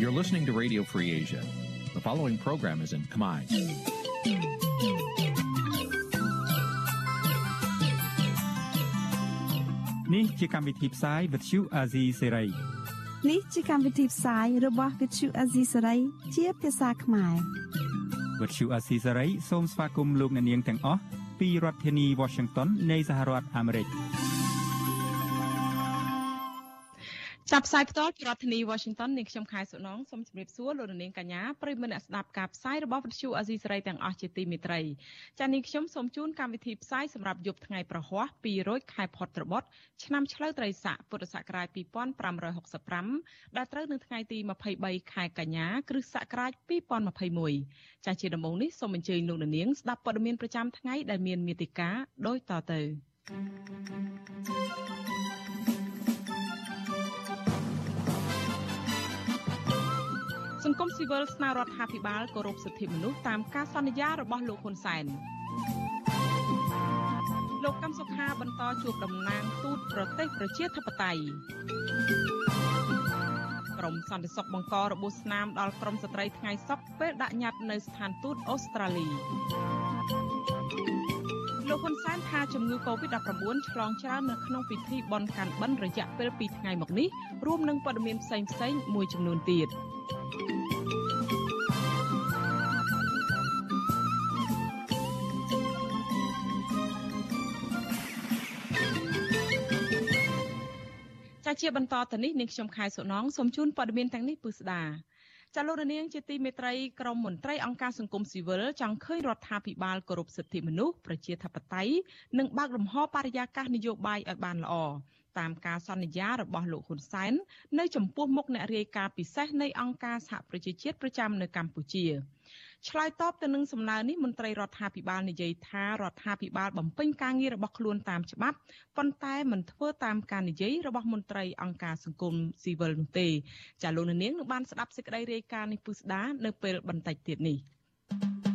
You're listening to Radio Free Asia. The following program is in Khmer. Nǐ chi càm bi tiệp xáy vệt chiu a zì sê ray នេះជាកម្មវិធីផ្សាយរបស់ Vithu Azisari ជាភាសាខ្មែរ វត្តឈូអាស៊ីសេរីសូមស្វាគមន៍លោកអ្នកនាងទាំងអស់ពីរដ្ឋធានី Washington នៃសហរដ្ឋអាមេរិក។ ចាប់ផ្សាយផ្ទាល់ពីរដ្ឋធានី Washington នាងខ្ញុំខែសុណងសូមជម្រាបសួរលោកនាងកញ្ញាប្រិយមិត្តអ្នកស្ដាប់ការផ្សាយរបស់វិទ្យុអាស៊ីសេរីទាំងអស់ជាទីមេត្រីចា៎នាងខ្ញុំសូមជូនកម្មវិធីផ្សាយសម្រាប់យប់ថ្ងៃប្រហ័ស200ខែផុតត្របុត្រឆ្នាំឆ្លូវត្រីស័កពុរសករាជ2565ដែលត្រូវនៅថ្ងៃទី23ខែកញ្ញាគ្រិស្តសករាជ2021ចា៎ជាដំបូងនេះសូមអញ្ជើញលោកនាងស្ដាប់ព័ត៌មានប្រចាំថ្ងៃដែលមានមេតិការដូចតទៅ thank you សង្គមស៊ីវិលស្នើរដ្ឋាភិបាលគោរពសិទ្ធិមនុស្សតាមការសន្យារបស់លោកហ៊ុនសែនលោកកឹមសុខាបន្តជួបតំណាងទូតប្រទេសប្រជាធិបតេយ្យក្រមសន្តិសុខបង្ករបួសស្នាមដល់ក្រមស្ត្រីថ្ងៃសុកពេលដាក់ញត្តិនៅស្ថានទូតអូស្ត្រាលី លោកហ៊ុនសែនថាជំងឺ Covid-19 ឆ្លងច្រើននៅក្នុងពិធីបុណ្យកាន់បិណ្ឌរយៈពេល2ថ្ងៃមកនេះរួមនឹងព័ត៌មានផ្សេងៗមួយចំនួនទៀត។ចាជាបន្តទៅនេះនាងខ្ញុំខែសុណងសូមជូនព័ត៌មានទាំងនេះពុស្ដា ចាលោករនាងជាទីមេត្រីក្រមមន្ត្រីអង្គការសង្គមស៊ីវិលចង់ឃើញរដ្ឋាភិបាលគោរពសិទ្ធិមនុស្សប្រជាធិបតេយ្យនិងបើកលំហបរិយាកាសនយោបាយឲ្យបានល្អតាមការសន្យារបស់លោកហ៊ុនសែននៅចំពោះមុខអ្នករាយការណ៍ពិសេសនៃអង្គការសហប្រជាជាតិប្រចាំនៅកម្ពុជា ឆ្លើយតបទៅនឹងសំណើនេះមន្ត្រីរដ្ឋាភិបាលនិយាយថារដ្ឋាភិបាលបំពេញការងាររបស់ខ្លួនតាមច្បាប់ប៉ុន្តែមិនធ្វើតាមការនិយាយរបស់មន្ត្រីអង្គការសង្គមស៊ីវិលនោះទេចាលោកនាងនឹងបានស្ដាប់សេចក្តីរាយការណ៍នេះពុស្ដានៅពេលបន្តិចទៀតនេះ។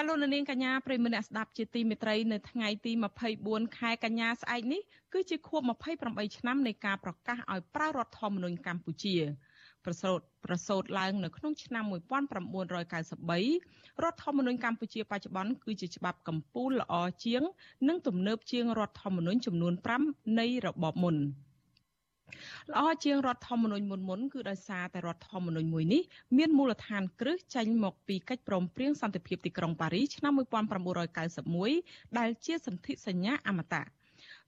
ចាលោកនាងកញ្ញាប្រិមនៈស្ដាប់ជាទីមេត្រីនៅថ្ងៃទី24ខែកញ្ញាស្អែកនេះគឺជាខួប28ឆ្នាំនៃការប្រកាសឲ្យប្រើរដ្ឋធម្មនុញ្ញកម្ពុជាប្រសូតប្រសូតឡើងនៅក្នុងឆ្នាំ1993រដ្ឋធម្មនុញ្ញកម្ពុជាបច្ចុប្បន្នគឺជាច្បាប់កម្ពុជាល្អជាង និងទំនើបជាងរដ្ឋធម្មនុញ្ញចំនួន5នៃរបបមុន។ ល្អជាងរដ្ឋធម្មនុញ្ញមុនមុនគឺដោយសារតែរដ្ឋធម្មនុញ្ញមួយនេះមានមូលដ្ឋានគ្រឹះចេញមកពីកិច្ចព្រមព្រៀងសន្តិភាពទីក្រុងប៉ារីសឆ្នាំ1991ដែលជាសន្ធិសញ្ញាអមតៈ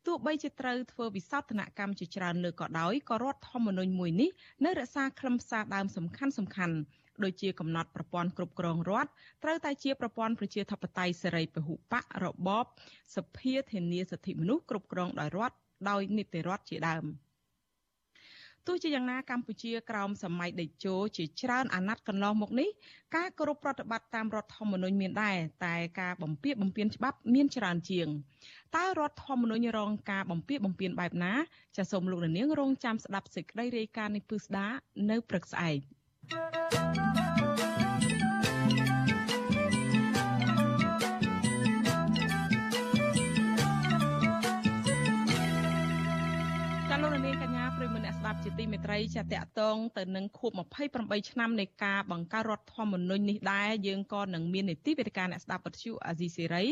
ទោះបីជាត្រូវធ្វើវិសោធនកម្មជាច្រើនលើក៏ដោយក៏រដ្ឋធម្មនុញ្ញមួយនេះនៅរក្សាខ្លឹមសារដើមសំខាន់សំខាន់ដូចជាកំណត់ប្រព័ន្ធគ្រប់គ្រងរដ្ឋត្រូវតែជាប្រព័ន្ធប្រជាធិបតេយ្យសេរីពហុបករបបសភាធានាសិទ្ធិមនុស្សគ្រប់គ្រងដោយរដ្ឋដោយនីតិរដ្ឋជាដើម។ ទោះជាយ៉ាងណាកម្ពុជាក្រោមសម័យដេជោជាច្រើនអាណត្តិកន្លងមកនេះការគោរពប្រតិបត្តិតាមរដ្ឋធម្មនុញ្ញមានដែរតែការបំពារបំពានច្បាប់មានច្រើនជាងតើរដ្ឋធម្មនុញ្ញរងការបំពារបំពានបែបណាចាសសូមលោកនាងរងចាំស្ដាប់សេចក្តីរាយការណ៍នេះពឹស្ដានៅព្រឹកស្អែក thank you ជាទីមេត្រីចាតកតងទៅនឹងខួប28ឆ្នាំនៃការបង្កើតរដ្ឋធម្មនុញ្ញនេះដែរយើងក៏នឹងមាននីតិវិទ្យាអ្នកស្ដាប់វិទ្យុអាស៊ីសេរី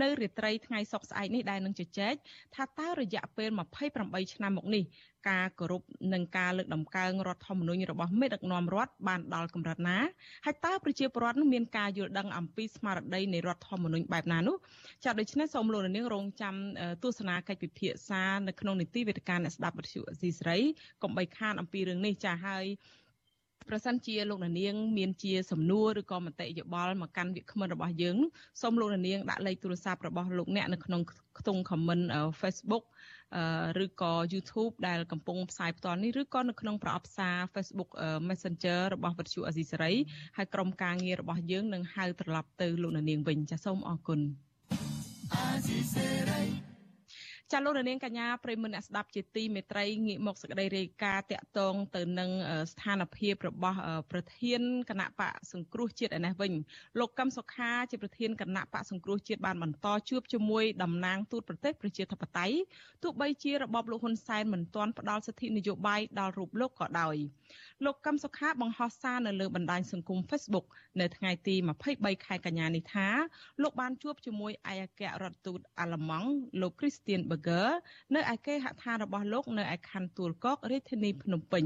នៅរាត្រីថ្ងៃសុក្រស្អែកនេះដែលនឹងជជែកថាតើរយៈពេល28ឆ្នាំមកនេះ ការគោរពនិងការលើកដំកើងរដ្ឋធម្មនុញ្ញរបស់មេដឹកនាំរដ្ឋបានដល់កម្រិតណាហើយតើប្រជាពលរដ្ឋមានការយល់ដឹងអំពីស្មារតីនៃរដ្ឋធម្មនុញ្ញបែបណានោះចា៎ដូច្នេះសូមលោកនាងរងចាំទស្សនាកិច្ចពិភាក្សានៅក្នុងនីតិវេទិកាអ្នកស្ដាប់វិទ្យុអស៊ីសេរីកុំបីខានអំពីរឿងនេះចា៎ហើយ ប្រសិនជាលោកនាង មានជាសំណួរឬក៏មតិយោបល់មកកាន់វាគ្មិនរបស់យើងសូមលោកនាងដាក់លេខទូរស័ព្ទរបស់លោកអ្នកនៅក្នុងខ្ទង់ comment Facebook ឬក៏ YouTube ដែលកំពុងផ្សាយផ្ទាល់នេះឬក៏នៅក្នុងប្រអប់សារ Facebook Messenger របស់វិទ្យុអេស៊ីសេរីហើយក្រុមការងាររបស់យើងនឹងហៅត្រឡប់ទៅលោកនាងវិញចាសសូមអរគុណអេស៊ីសេរី ចាលោករនាងកញ្ញាប្រិមមអ្នកស្ដាប់ជាទីមេត្រីងាកមកសេចក្តីរាយការណ៍តាក់ទងទៅនឹងស្ថានភាពរបស់ប្រធានគណៈបកសង្គ្រោះជាតិឯនេះវិញលោកកឹមសុខាជាប្រធានគណៈបកសង្គ្រោះជាតិបានបន្តជួបជាមួយតំណាងទូតប្រទេសប្រជាធិបតេយ្យទោះបីជារបបលោកហ៊ុនសែនមិនទាន់ផ្ដល់សិទ្ធិនយោបាយដល់រូបលោកក៏ដោយលោកកឹមសុខាបង្ហោះសារនៅលើបណ្ដាញសង្គម Facebook នៅថ្ងៃទី23ខែកញ្ញានេះថាលោកបានជួបជាមួយឯកអគ្គរដ្ឋទូតអាល្លឺម៉ង់លោក Christian Berger នៅឯគេហដ្ឋានរបស់លោកនៅឯខណ្ឌទួលគោករាជធានីភ្នំពេញ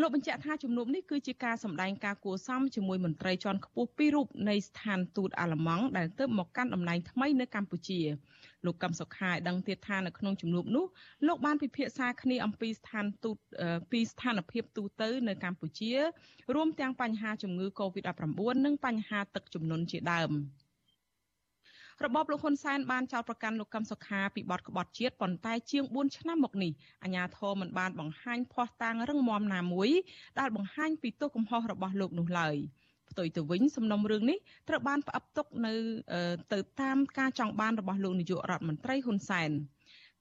លោកបញ្ជាក់ថាជំនុំនេះគឺជាការសម្ដែងការគួសមជាមួយមន្ត្រីជាន់ខ្ពស់ពីររូបនៃស្ថានទូតអាល្លឺម៉ង់ដែលទើបមកកាន់តំណែងថ្មីនៅកម្ពុជាលោកកឹមសុខាឲ្យដឹងទៀតថានៅក្នុងជំនួបនោះលោកបានពិភាក្សាគ្នាអំពីស្ថានទូតពីស្ថានភាពទូទៅនៅកម្ពុជារួមទាំងបញ្ហាជំងឺ Covid-19 និងបញ្ហាទឹកជំនន់ជាដើម របបលោកហ៊ុនសែនបានចោទប្រកាន់លោកកឹមសុខាពីបទក្បត់ជាតិប៉ុន្តែជាង4ឆ្នាំមកនេះអាជ្ញាធរមិនបានបង្ហាញភ័ស្តុតាងរឹងមាំណាមួយដែលបង្ហាញពីទោសកំហុសរបស់លោកនោះឡើយ។ផ្ទុយទៅវិញសំណុំរឿងនេះត្រូវបានផ្អាប់ទុកនៅទៅតាមការចង់បានរបស់លោកនាយករដ្ឋមន្ត្រីហ៊ុនសែន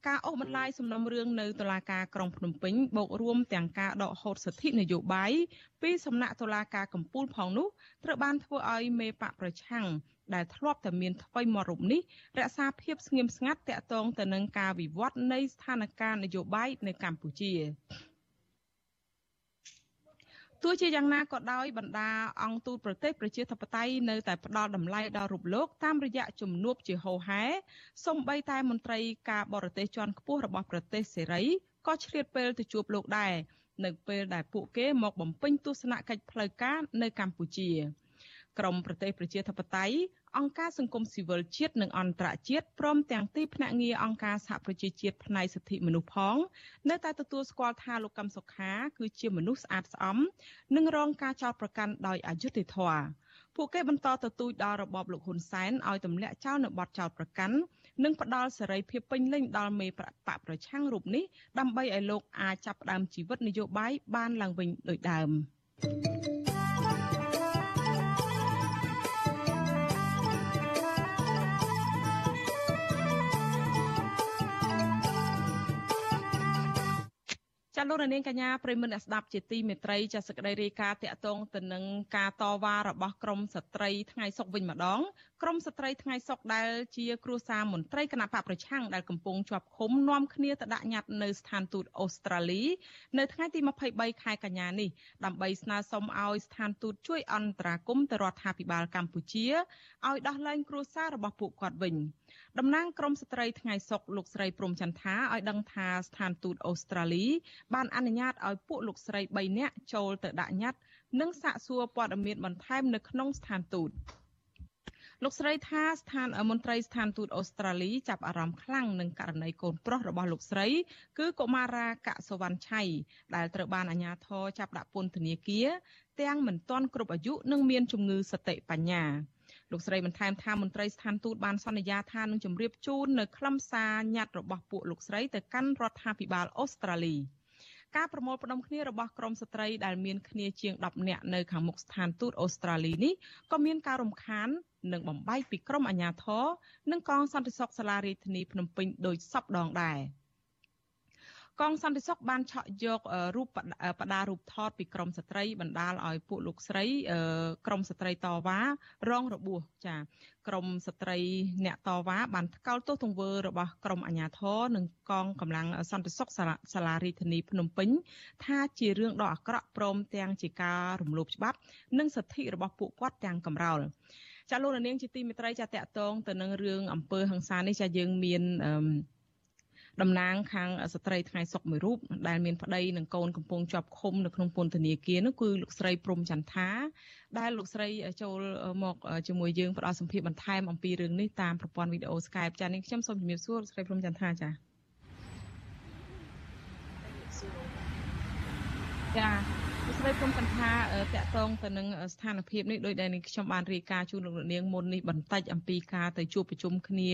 ការអូសបន្លាយសំណុំរឿងនៅតុលាការក្រុងភ្នំពេញបូករួមទាំងការដកហូតសិទ្ធិនយោបាយពីសំណាក់តុលាការកំពូលផងនោះត្រូវបានធ្វើឲ្យមេបកប្រឆាំង ដែលធ្លាប់តែមានថ្មីមករំនេះរក្សាភាពស្ងៀមស្ងាត់តាក់ទងទៅនឹងការវិវត្តនៃស្ថានភាពនយោបាយនៅកម្ពុជាទោះជាយ៉ាងណាក៏ដោយបណ្ដាអង្គទូតប្រទេសប្រជាធិបតេយ្យនៅតែផ្ដល់តម្លៃដល់រូបលោកតាមរយៈជំនួបជាហោហែសំបីតែមន្ត្រីការបរទេសជាន់ខ្ពស់របស់ប្រទេសសេរីក៏ឆ្លៀតពេលទៅជួបលោកដែរនៅពេលដែលពួកគេមកបំពេញទស្សនកិច្ចផ្លូវការនៅកម្ពុជាក្រមប្រទេសប្រជាធិបតេយ្យ អង្គការសង្គមស៊ីវិលជាតិនិងអន្តរជាតិព្រមទាំងទីភ្នាក់ងារអង្គការសហប្រជាជាតិផ្នែកសិទ្ធិមនុស្សផងនៅតែទទួលស្គាល់ថាលោកកឹមសុខាគឺជាមនុស្សស្អាតស្អំនិងរងការចោទប្រកាន់ដោយអយុត្តិធម៌ពួកគេបន្តទទូចដល់របបលោកហ៊ុនសែនឲ្យទម្លាក់ចោលនៅបទចោទប្រកាន់និងផ្ដល់សេរីភាពពេញលេញដល់មេបកប្រឆាំងរូបនេះដើម្បីឲ្យលោកអាចចាប់ផ្ដើមជីវិតនយោបាយបានឡើងវិញដូចដើម thank you ចាលោករនាងកញ្ញាប្រិមមអ្នកស្ដាប់ជាទីមេត្រីចាសក្តីរាយការណ៍តាក់ទងទៅនឹងការតវ៉ារបស់ក្រមស្ត្រីថ្ងៃសុកវិញម្ដង ក្រមស្ត្រីថ្ងៃសុកដែលជាគ្រួសារមន្ត្រីគណៈបកប្រឆាំងដែលកំពុងជាប់ឃុំនាំគ្នាទៅដាក់ញត្តិនៅស្ថានទូតអូស្ត្រាលីនៅថ្ងៃទី23ខែកញ្ញានេះដើម្បីស្នើសុំឲ្យស្ថានទូតជួយអន្តរាគមន៍ទៅរដ្ឋាភិបាលកម្ពុជាឲ្យដោះលែងគ្រួសាររបស់ពួកគាត់វិញតំណាងក្រមស្ត្រីថ្ងៃសុកលោកស្រីព្រំចន្ទថាឲ្យដឹងថាស្ថានទូតអូស្ត្រាលី បានអនុញ្ញាតឲ្យពួកលោកស្រី3នាក់ចូលទៅដាក់ញត្តិនិងសាកសួរព័ត៌មានបន្ថែមនៅក្នុងស្ថានទូត លោកស្រីថាស្ថានមន្ត្រីស្ថានទូតអូស្ត្រាលីចាប់អារម្មណ៍ខ្លាំងនឹងករណីកូនប្រុសរបស់លោកស្រី គឺកុមារាកសវណ្ណឆៃដែលត្រូវបានអាជ្ញាធរចាប់ដាក់ពន្ធនាគារទាំងមិនទាន់គ្រប់អាយុនិងមានជំងឺសតិបញ្ញាលោកស្រីបន្ថែមថាមន្ត្រីស្ថានទូតបានសន្យាថានឹងជម្រាបជូននៅខ្លឹមសារញត្តិរបស់ពួកលោកស្រីទៅកាន់រដ្ឋាភិបាលអូស្ត្រាលី។ ការប្រមូលផ្ដុំគ្នារបស់ក្រមស្ត្រីដែលមានគ្នាជាង10នាក់នៅខាងមុខស្ថានទូតអូស្ត្រាលីនេះក៏មានការរំខាននិងបំបែកពីក្រមអាជ្ញាធរនិងកងសន្តិសុខសាលារាជធានីភ្នំពេញដោយសពដងដែរ។ កងសន្តិសុខបានឆក់យករូបបដារូបថតពីក្រមស្ត្រីបណ្ដាលឲ្យពួកលោកស្រីក្រមស្ត្រីតវ៉ារងរបួសចាក្រមស្ត្រីអ្នកតវ៉ាបានថ្កោលទោសទង្វើរបស់ក្រមអាជ្ញាធរនិងកងកម្លាំងសន្តិសុខសាលារាជធានីភ្នំពេញថាជារឿងដ៏អាក្រក់ព្រមទាំងជាការរំលោភច្បាប់ និងសិទ្ធិរបស់ពួកគាត់ទាំងកំរោលចាលោកនាងជាទីមេត្រីចាតកតងទៅនឹងរឿងអំពើហិង្សានេះចាយើងមានអឺ តំណាងខាងស្ត្រីថ្ងៃសុកមួយរូបដែលមានប្តីនិងកូនកំពុងជាប់ឃុំនៅក្នុងពន្ធនាគារនោះគឺលោកស្រីព្រំចន្ទថាដែលលោកស្រីចូលមកជាមួយយើងផ្ដល់សម្ភារបន្ថែមអំពីរឿងនេះតាមប្រព័ន្ធវីដេអូ Skype ចា៎នេះខ្ញុំសូមជំរាបសួរលោកស្រីព្រំចន្ទថាចា៎ចា លោកស្រីព្រមសន្តាតកតងទៅនឹងស្ថានភាពនេះដោយដែលនេះខ្ញុំបានរាយការណ៍ជូនលោកនាងមុននេះបន្តិចអំពីការទៅជួបប្រជុំគ្នា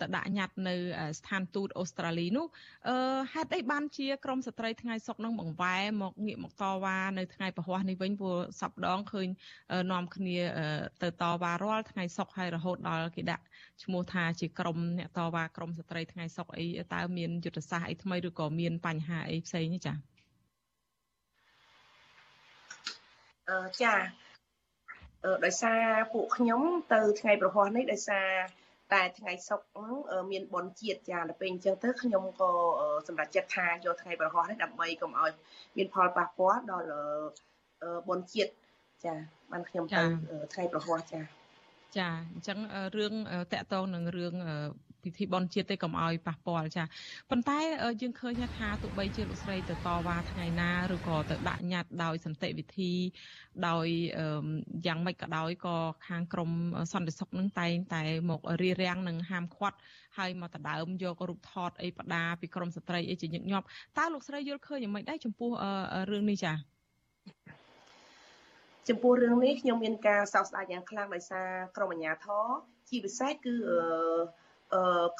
ទៅដាក់ញត្តិនៅស្ថានទូតអូស្ត្រាលីនោះហេតុអីបានជាក្រមស្ត្រីថ្ងៃសុកនឹងបង្វែរមកងាកមកតវ៉ានៅថ្ងៃពហុនេះវិញព្រោះសប្ដងឃើញនាំគ្នាទៅតវ៉ារាល់ថ្ងៃសុកហើយរហូតដល់គេដាក់ឈ្មោះថាជាក្រមអ្នកតវ៉ាក្រមស្ត្រីថ្ងៃសុកអីតើមានយុទ្ធសាស្ត្រអីថ្មីឬក៏មានបញ្ហាអីផ្សេងទេចា៎អឺ ចាអឺដោយសារពួកខ្ញុំទៅថ្ងៃប្រហ័សនេះដោយសារតែថ្ងៃសុក្រមានបនជាតិចាដល់ពេលអញ្ចឹងទៅខ្ញុំក៏សម្រាប់ចិត្តថាយកថ្ងៃប្រហ័សនេះដើម្បីកុំឲ្យមានផលប៉ះពាល់ដល់បនជាតិចាបានខ្ញុំទៅថ្ងៃប្រហ័សចាចាអញ្ចឹងរឿងតកតងនឹងរឿង ពិធីបន់ជាតិទេកុំឲ្យប៉ះពាល់ចាប៉ុន្តែយើងឃើញថាទោះបីជាលោកស្រីទៅតវ៉ាថ្ងៃណាឬក៏ទៅដាក់ញត្តិដោយសន្តិវិធីដោយយ៉ាងម៉េចក៏ដោយក៏ខាងក្រមសន្តិសុខនឹងតែងតែមករៀបរៀងនឹងហាមឃាត់ហើយមកដដើមយករូបថតអីបដាពីក្រមស្ត្រីអីជាញឹកញាប់តើលោកស្រីយល់ឃើញយ៉ាងម៉េចដែរចំពោះរឿងនេះចាចំពោះរឿងនេះខ្ញុំមានការសោកស្ដាយយ៉ាងខ្លាំងដោយសារក្រមអាជ្ញាធរជាពិសេសគឺ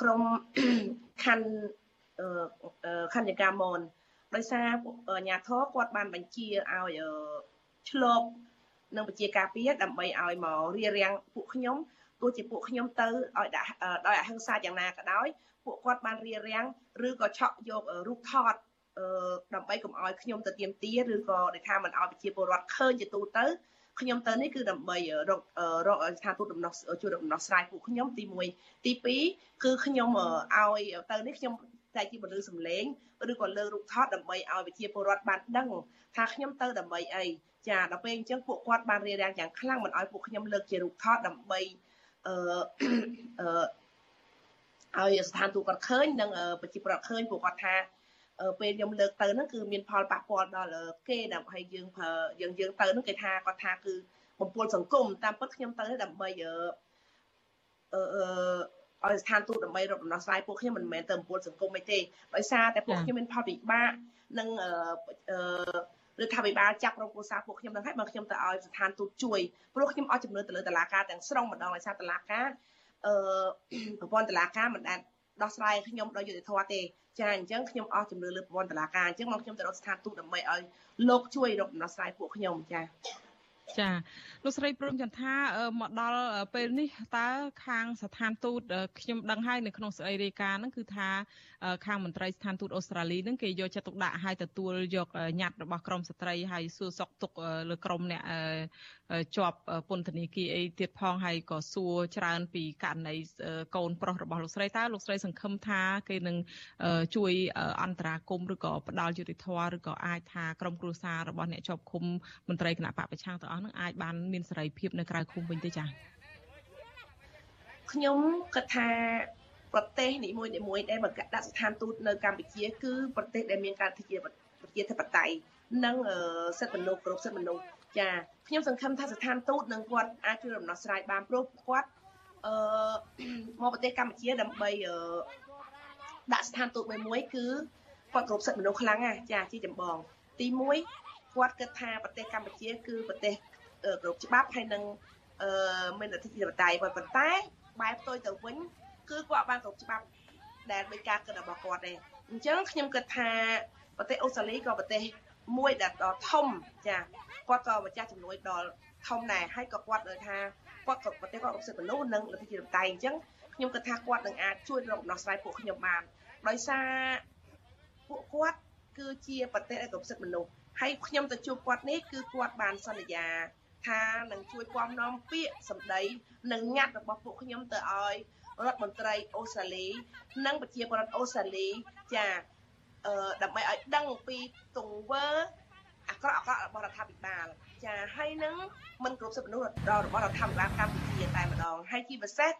ក្រមខណ្ឌខណ្ឌចកាមនដោយសារអាជ្ញាធរគាត់បានបញ្ជាឲ្យឆ្លប់នឹងបញ្ជាការពារដើម្បីឲ្យមករៀបរៀងពួកខ្ញុំទោះជាពួកខ្ញុំទៅឲ្យដាក់ដោយអហិង្សាយ៉ាងណាក៏ដោយពួកគាត់បានរៀបរៀងឬក៏ឆក់យករូបថតដើម្បីកុំឲ្យខ្ញុំទៅទៀមទាឬក៏ដែលថាមិនឲ្យប្រជាពលរដ្ឋឃើញជាទូទៅ ខ្ញុំទៅនេះគឺដើម្បីរករកស្ថានទូតដំណោះជួយដំណោះស្រាយពួកខ្ញុំទី1ទី2គឺខ្ញុំឲ្យទៅនេះខ្ញុំតែជាពលឺសំឡេងឬក៏លើរូបថតដើម្បីឲ្យប្រជាពលរដ្ឋបានដឹងថាខ្ញុំទៅដើម្បីអីចាដល់ពេលអញ្ចឹងពួកគាត់បានរៀបរៀងយ៉ាងខ្លាំងមិនឲ្យពួកខ្ញុំលើកជារូបថតដើម្បីអឺអឺឲ្យស្ថានទូតគាត់ឃើញនិងប្រជាពលរដ្ឋឃើញពួកគាត់ថា ពេលខ្ញុំលើកទៅហ្នឹងគឺមានផលប៉ះពាល់ដល់គេដើម្បីយើងប្រើយើងយើងទៅហ្នឹងគេថាគាត់ថាគឺបំពុលសង្គមតាមពិតខ្ញុំទៅដើម្បីអឺអឺឲ្យស្ថានទូតដើម្បីរកដំណោះស្រាយពួកខ្ញុំមិនមែនទៅបំពុលសង្គមអីទេដោយសារតែពួកខ្ញុំមានផលពិបាកនិងអឺឬថាវិបាលចាប់រកគូសាពួកខ្ញុំនឹងឲ្យបើខ្ញុំទៅឲ្យស្ថានទូតជួយព្រោះខ្ញុំអស់ចំនួនទៅលើតឡាការទាំងស្រុងម្ដងដោយសារតឡាការអឺប្រព័ន្ធតឡាការមិនអាចដោះស្រាយខ្ញុំដោយយុត្តិធម៌ទេ ចាអញ្ចឹងខ្ញុំអស់ជំនឿលើប្រព័ន្ធតុលាការអញ្ចឹងមកខ្ញុំទៅរកស្ថានទូតដើម្បីឲ្យលោកជួយរកដំណោះស្រាយពួកខ្ញុំចា ចាលោកស្រីព្រមចន្ទថាមកដល់ពេលនេះតើខាងស្ថានទូតខ្ញុំដឹងហើយនៅក្នុងសេចក្តីរាយការណ៍ហ្នឹងគឺថាខាងមន្ត្រីស្ថានទូតអូស្ត្រាលីហ្នឹងគេយកចិត្តទុកដាក់ឲ្យទទួលយកញត្តិរបស់ក្រមស្ត្រីហើយសួរសុខទុក្ខលើក្រមអ្នកជាប់ពន្ធនាគារអីទៀតផងហើយក៏សួរច្រើនពីករណីកូនប្រុសរបស់លោកស្រីតើលោកស្រីសង្ឃឹមថាគេនឹងជួយអន្តរាគមឬក៏ផ្ដល់យុតិធធឬក៏អាចថាក្រមគ្រួសាររបស់អ្នកជាប់ឃុំមន្ត្រីគណៈបកប្រឆាំងទាំងអស់នឹងអាចបានមានសេរីភាពនៅក្រៅឃុំវិញទេចា៎ខ្ញុំគិតថាប្រទេសនីមួយនីមួយដែលមកដាក់ស្ថានទូតនៅកម្ពុជា គឺប្រទេសដែលមានការជាប្រជាធិបតេយ្យនិងសិទ្ធិមនុស្សគ្រប់សិទ្ធិមនុស្សចាខ្ញុំសង្ឃឹមថាស្ថានទូតនឹងគាត់អាចជួយដំណោះស្រាយបានព្រោះគាត់អឺមកប្រទេសកម្ពុជាដើម្បីអឺដាក់ស្ថានទូតមួយមួយគឺគាត់គ្រប់សិទ្ធិមនុស្សខ្លាំងណាចាជាចម្បង ទី1គាត់គិតថាប្រទេសកម្ពុជា គឺប្រទេស គ្រប់ច្បាប់ហើយនឹងអឺមានអធិបតេយ្យប៉ុន្តែបែបផ្ទុយទៅវិញគឺគាត់បានគ្រប់ច្បាប់ដែលដោយការគិតរបស់គាត់ដែរអញ្ចឹងខ្ញុំគិតថាប្រទេសអូស្ត្រាលីក៏ប្រទេសមួយដែលដ៏ធំចាគាត់ក៏ម្ចាស់ជំនួយដល់ធំដែរហើយក៏គាត់លើថាគាត់ក៏ប្រទេសគាត់សិទ្ធិមនុស្សនិងលទ្ធិជាតិតែអញ្ចឹងខ្ញុំគិតថាគាត់នឹងអាចជួយរកដំណោះស្រាយពួកខ្ញុំបានដោយសារពួកគាត់គឺជាប្រទេសដែលគ្រប់សិទ្ធិមនុស្សហើយខ្ញុំទៅជួបគាត់នេះគឺគាត់បានសន្យា ថានឹងជួយពំនាំពាក្យសម្ដីនិងញត្តិរបស់ពួកខ្ញុំទៅឲ្យរដ្ឋមន្ត្រីអូស្ត្រាលី និងប្រជាពលរដ្ឋអូស្ត្រាលីចាអឺដើម្បីឲ្យដឹងពីទង្វើអាក្រក់អាក្រក់របស់រដ្ឋាភិបាល ចាហើយនឹងមិនគ្រប់សិទ្ធិមនុស្សរបស់រដ្ឋាភិបាលកម្ពុជាតែម្ដងហើយជាពិសេស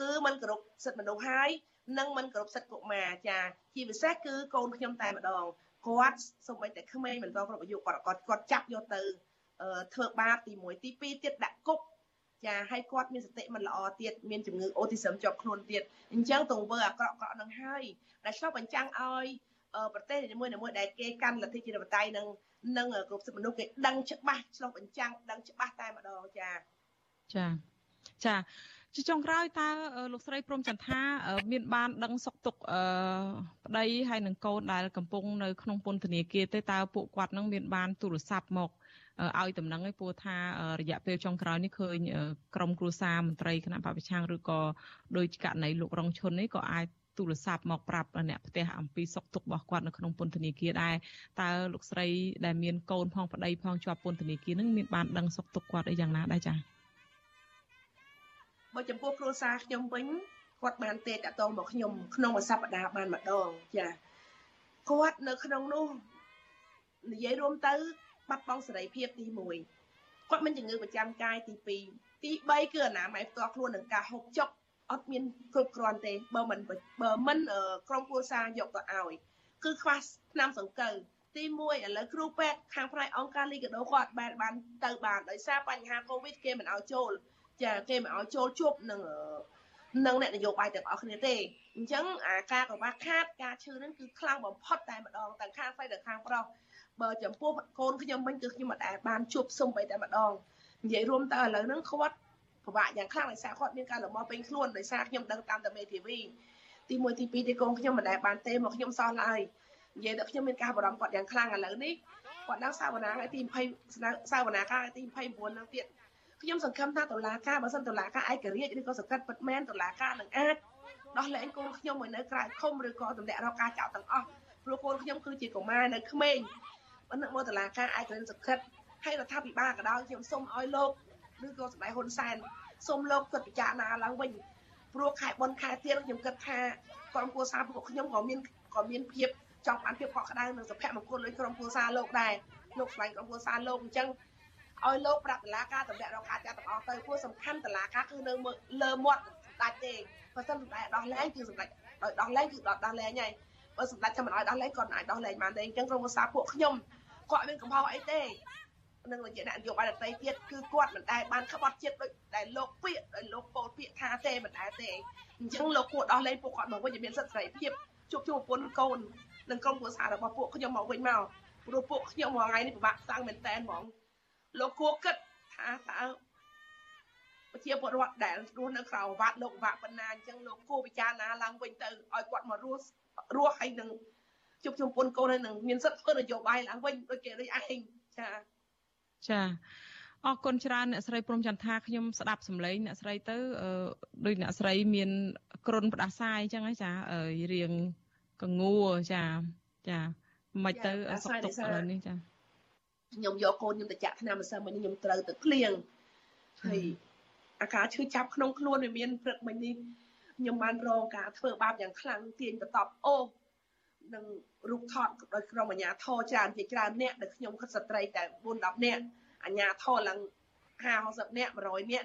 គឺមិនគ្រប់សិទ្ធិមនុស្សហើយនិងមិនគ្រប់សិទ្ធិកុមារចាជាពិសេសគឺកូនខ្ញុំតែម្ដងគាត់សូម្បីតែក្មេងមិនទាន់គ្រប់អាយុគាត់គាត់គាត់ចាប់យកទៅ ធ្វើបាបទី1ទី2ទៀតដាក់គុកចាហើយគាត់មានសតិមិនល្អទៀតមានជំងឺអូទីសឹមជាប់ខ្លួនទៀតអញ្ចឹងទង្វើអាក្រក់ៗនឹងហើយដែលឆ្លុះបញ្ចាំងឲ្យប្រទេសនីមួយៗដែលគេកាន់លទ្ធិជាតិបតៃនិងនិងគ្រប់សិទ្ធិមនុស្សគេដឹងច្បាស់ឆ្លុះបញ្ចាំងដឹងច្បាស់តែម្ដងចាចាចាជាចុងក្រោយតើលោកស្រីព្រំចន្ទថាមានបានដឹងសុខទុក្ខប្តីហើយនឹងកូនដែលកំពុងនៅក្នុងពន្ធនាគារទេតើពួកគាត់នឹងមានបានទូរស័ព្ទមក ឲ្យតំណែងឲ្យព្រោះថារយៈពេលចុងក្រោយនេះឃើញក្រមគ្រួសារមន្ត្រីគណៈបព្វឆាំងឬក៏ដោយករណីលោករងឈុននេះក៏អាចទូរស័ព្ទមកប្រាប់អ្នកផ្ទះអំពីសុខទុក្ខរបស់គាត់នៅក្នុងពន្ធនាគារដែរតើលោកស្រីដែលមានកូនផងប្តីផងជាប់ពន្ធនាគារនឹងមានបានដឹងសុខទុក្ខគាត់អីយ៉ាងណាដែរចា៎បើចំពោះគ្រួសារខ្ញុំវិញគាត់បានទេតតងមកខ្ញុំក្នុងមួយសប្តាហ៍បានម្ដងចាគាត់នៅក្នុងនោះនិយាយរួមទៅ បាត់បង់សេរីភាពទី1គាត់មានជំងឺប្រចាំកាយទី2ទី3គឺអនាម័យផ្ទាល់ខ្លួននឹងការហូបចុកអត់មានគ្រប់គ្រាន់ទេបើមិនបើមិនក្រុមគ្រួសារយកទៅឲ្យគឺខ្វះថ្នាំសង្កូវទី1ឥឡូវគ្រូពេទ្យខាងផ្នែកអង្គការលីកាដូគាត់បានបានទៅបានដោយសារបញ្ហាកូវីដគេមិនឲ្យចូលចាគេមិនឲ្យចូលជួបនឹងនឹងអ្នកនយោបាយទាំងអស់គ្នាទេអញ្ចឹងអាការកង្វះខាតការឈឺហ្នឹងគឺខ្លាំងបំផុតតែម្ដងទាំងខាងស្រីទាំងខាងប្រុស បើចំពោះកូនខ្ញុំវិញគឺខ្ញុំមិនដែលបានជួបសុំបីតែម្ដងនិយាយរួមទៅឥឡូវហ្នឹងគាត់ពិបាកយ៉ាងខ្លាំងដោយសារគាត់មានការលំអពេញខ្លួនដោយសារខ្ញុំដឹងតាមតែមេធាវីទី1ទី2ទីកូនខ្ញុំមិនដែលបានទេមកខ្ញុំសោះឡើយនិយាយដល់ខ្ញុំមានការបារម្ភគាត់យ៉ាងខ្លាំងឥឡូវនេះគាត់ đang សាវនាថ្ងៃទី20សាវនាកាលទី29ហ្នឹងទៀតខ្ញុំសង្ឃឹមថាតុលាការបើសិនតុលាការឯករាជ្យឬក៏សង្កត់ពិតមែនតុលាការនឹងអាចដោះលែងកូនខ្ញុំឲ្យនៅក្រៅឃុំឬក៏ទម្លាក់រកការចោទទាំងអស់ព្រោះកូនខ្ញុំគឺជាកុមារនៅក្មេង បើនឹកមកតុលាការឯករាជ្យសង្កត់ហើយរដ្ឋាភិបាលក៏ដោយខ្ញុំសូមឲ្យលោកឬក៏សម្ដេចហ៊ុនសែនសូមលោកគិតពិចារណាឡើងវិញព្រោះខែបុណ្យខែទៀនខ្ញុំគិតថាក្រុមគូសាពួកខ្ញុំក៏មានក៏មានភាពចង់បានភាពកក់ក្ដៅនិងសុភមង្គលដូចក្រុមគូសាលោកដែរលោកស្វែងក្រុមគូសាលោកអញ្ចឹងឲ្យលោកប្រាប់តឡាការតម្លាក់រកការចាត់ទាំងអស់ទៅព្រោះសំខាន់តឡាការគឺនៅលើមាត់សម្ដេចទេបើសិនសម្ដេចដោះលែងគឺសម្ដេចដោយដោះលែងគឺដោះលែងហើយបើសម្ដេចចាំមិនឲ្យដោះលែងគាត់អាចដោះលែងបានទេអញ្ចឹងក្រុមប្រសាពួកខ្ញុំ គាត់មានកំហុសអីទេនឹងជាអ្នកនយោបាយដទៃទៀតគឺគាត់មិនដែលបានក្បត់ចិត្តដូចដែលលោកពាក្យដោយលោកពោលពាក្យថាទេមិនដែលទេអញ្ចឹងលោកគួរដោះលែងពួកគាត់មកវិញឲ្យមានសិទ្ធិសេរីភាពជួបជុំប្រពន្ធកូននិងក្រុមគ្រួសាររបស់ពួកខ្ញុំមកវិញមកព្រោះពួកខ្ញុំមួយថ្ងៃនេះពិបាកខ្លាំងមែនតើហ្មងលោកគួរគិតថាតើប្រជាពលរដ្ឋដែលរស់នៅក្រៅវត្តលោកវាក់ប៉ុណ្ណាអញ្ចឹងលោកគួរពិចារណាឡើងវិញទៅឲ្យគាត់មករស់រស់ហើយនឹង ជប់ជុំពុនកូនហើយនឹងមានសិទ្ធិធ្វើនយោបាយឡើងវិញដូចគេដូចឯងចាចាអរគុណច្រើនអ្នកស្រីព្រំចន្ទថាខ្ញុំស្ដាប់សម្លេងអ្នកស្រីទៅដូចអ្នកស្រីមានគ្រុនផ្ដាសាយអញ្ចឹងចារៀងកងួចាចាមិនទៅសុខទុក្ខឥឡូវនេះចាខ្ញុំយកកូនខ្ញុំទៅចាក់ថ្នាំម្សិលមិញខ្ញុំត្រូវទៅឃ្លៀងហើយអាការឈឺចាប់ក្នុងខ្លួនវាមានព្រឹកមិញនេះខ្ញុំបានរងការធ្វើបាបយ៉ាងខ្លាំងទាញបន្ទាប់អូ នឹងរូបថតដោយក្រុមអាជ្ញាធរច្រើនជាច្រើនអ្នកដែលខ្ញុំខិតស្ត្រីតែ4 10អ្នកអាជ្ញាធរឡើង50 60អ្នក100អ្នក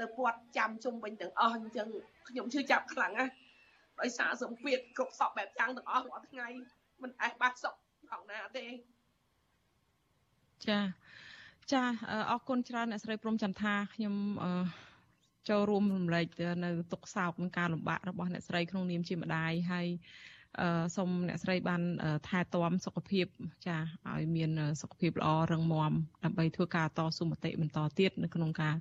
ទៅពាត់ចាំជុំវិញទាំងអស់អញ្ចឹងខ្ញុំឈឺចាប់ខ្លាំងណាស់ដោយសារសម្ពាធគ្រប់សពបែបយ៉ាងទាំងអស់រាល់ថ្ងៃមិនអាចបាត់សុខផងណាទេចាចាអរគុណច្រើនអ្នកស្រីព្រំចន្ទថាខ្ញុំចូលរួមរំលែកនៅទុកសោកនឹងការលំបាករបស់អ្នកស្រីក្នុងនាមជាម្ដាយហើយ សូមអ្នកស្រីបានថែទាំសុខភាពចាឲ្យមានសុខភាពល្អរឹងមាំដើម្បីធ្វើការតស៊ូមតិបន្តទៀតនៅក្នុងការ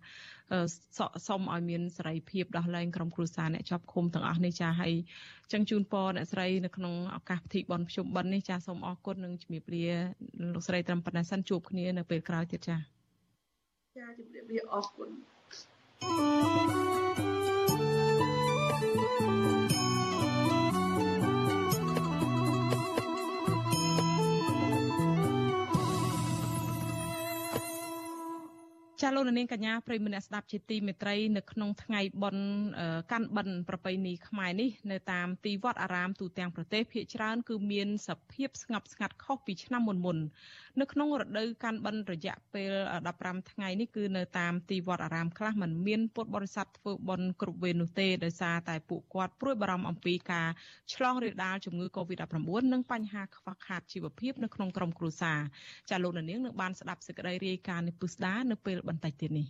សុំឲ្យមានសេរីភាពដោះលែងក្រុមគ្រួសារអ្នកជាប់ឃុំទាំងអស់នេះចាហើយចឹងជូនពរអ្នកស្រីនៅក្នុងឱកាសពិធីបុណ្យភ្ជុំបិណ្ឌនេះចាសូមអរគុណនិងជំរាបលាលោកស្រីត្រឹមប៉ុណ្ណេះសិនជួបគ្នានៅពេលក្រោយទៀតចាចាជំរាបលាអរគុណ ចាលោកនាងកញ្ញាប្រិមនៈស្ដាប់ជាទីមេត្រីនៅក្នុងថ្ងៃបុណ្យកាន់បិណ្ឌប្រពៃណីខ្មែរនេះនៅតាមទីវត្តអារាមទូទាំងប្រទេសភាគច្រើនគឺមានសភាពស្ងប់ស្ងាត់ខុសពីឆ្នាំមុនមុននៅក្នុងរដូវកាន់បិណ្ឌរយៈពេល15ថ្ងៃនេះគឺនៅតាមទីវត្តអារាមខ្លះมันមានពុទ្ធបរិស័ទធ្វើបុណ្យគ្រប់វេននោះទេដោយសារតែពួកគាត់ព្រួយបារម្ភអំពីការឆ្លងរាលដាលជំងឺ Covid-19 និងបញ្ហាខ្វះខាតជីវភាពនៅក្នុងក្រុមគ្រួសារចាលោកនាងនឹងបានស្ដាប់សេចក្តីរាយការណ៍នេះពុស្ដានៅពេលបន្តិចទៀតនេះ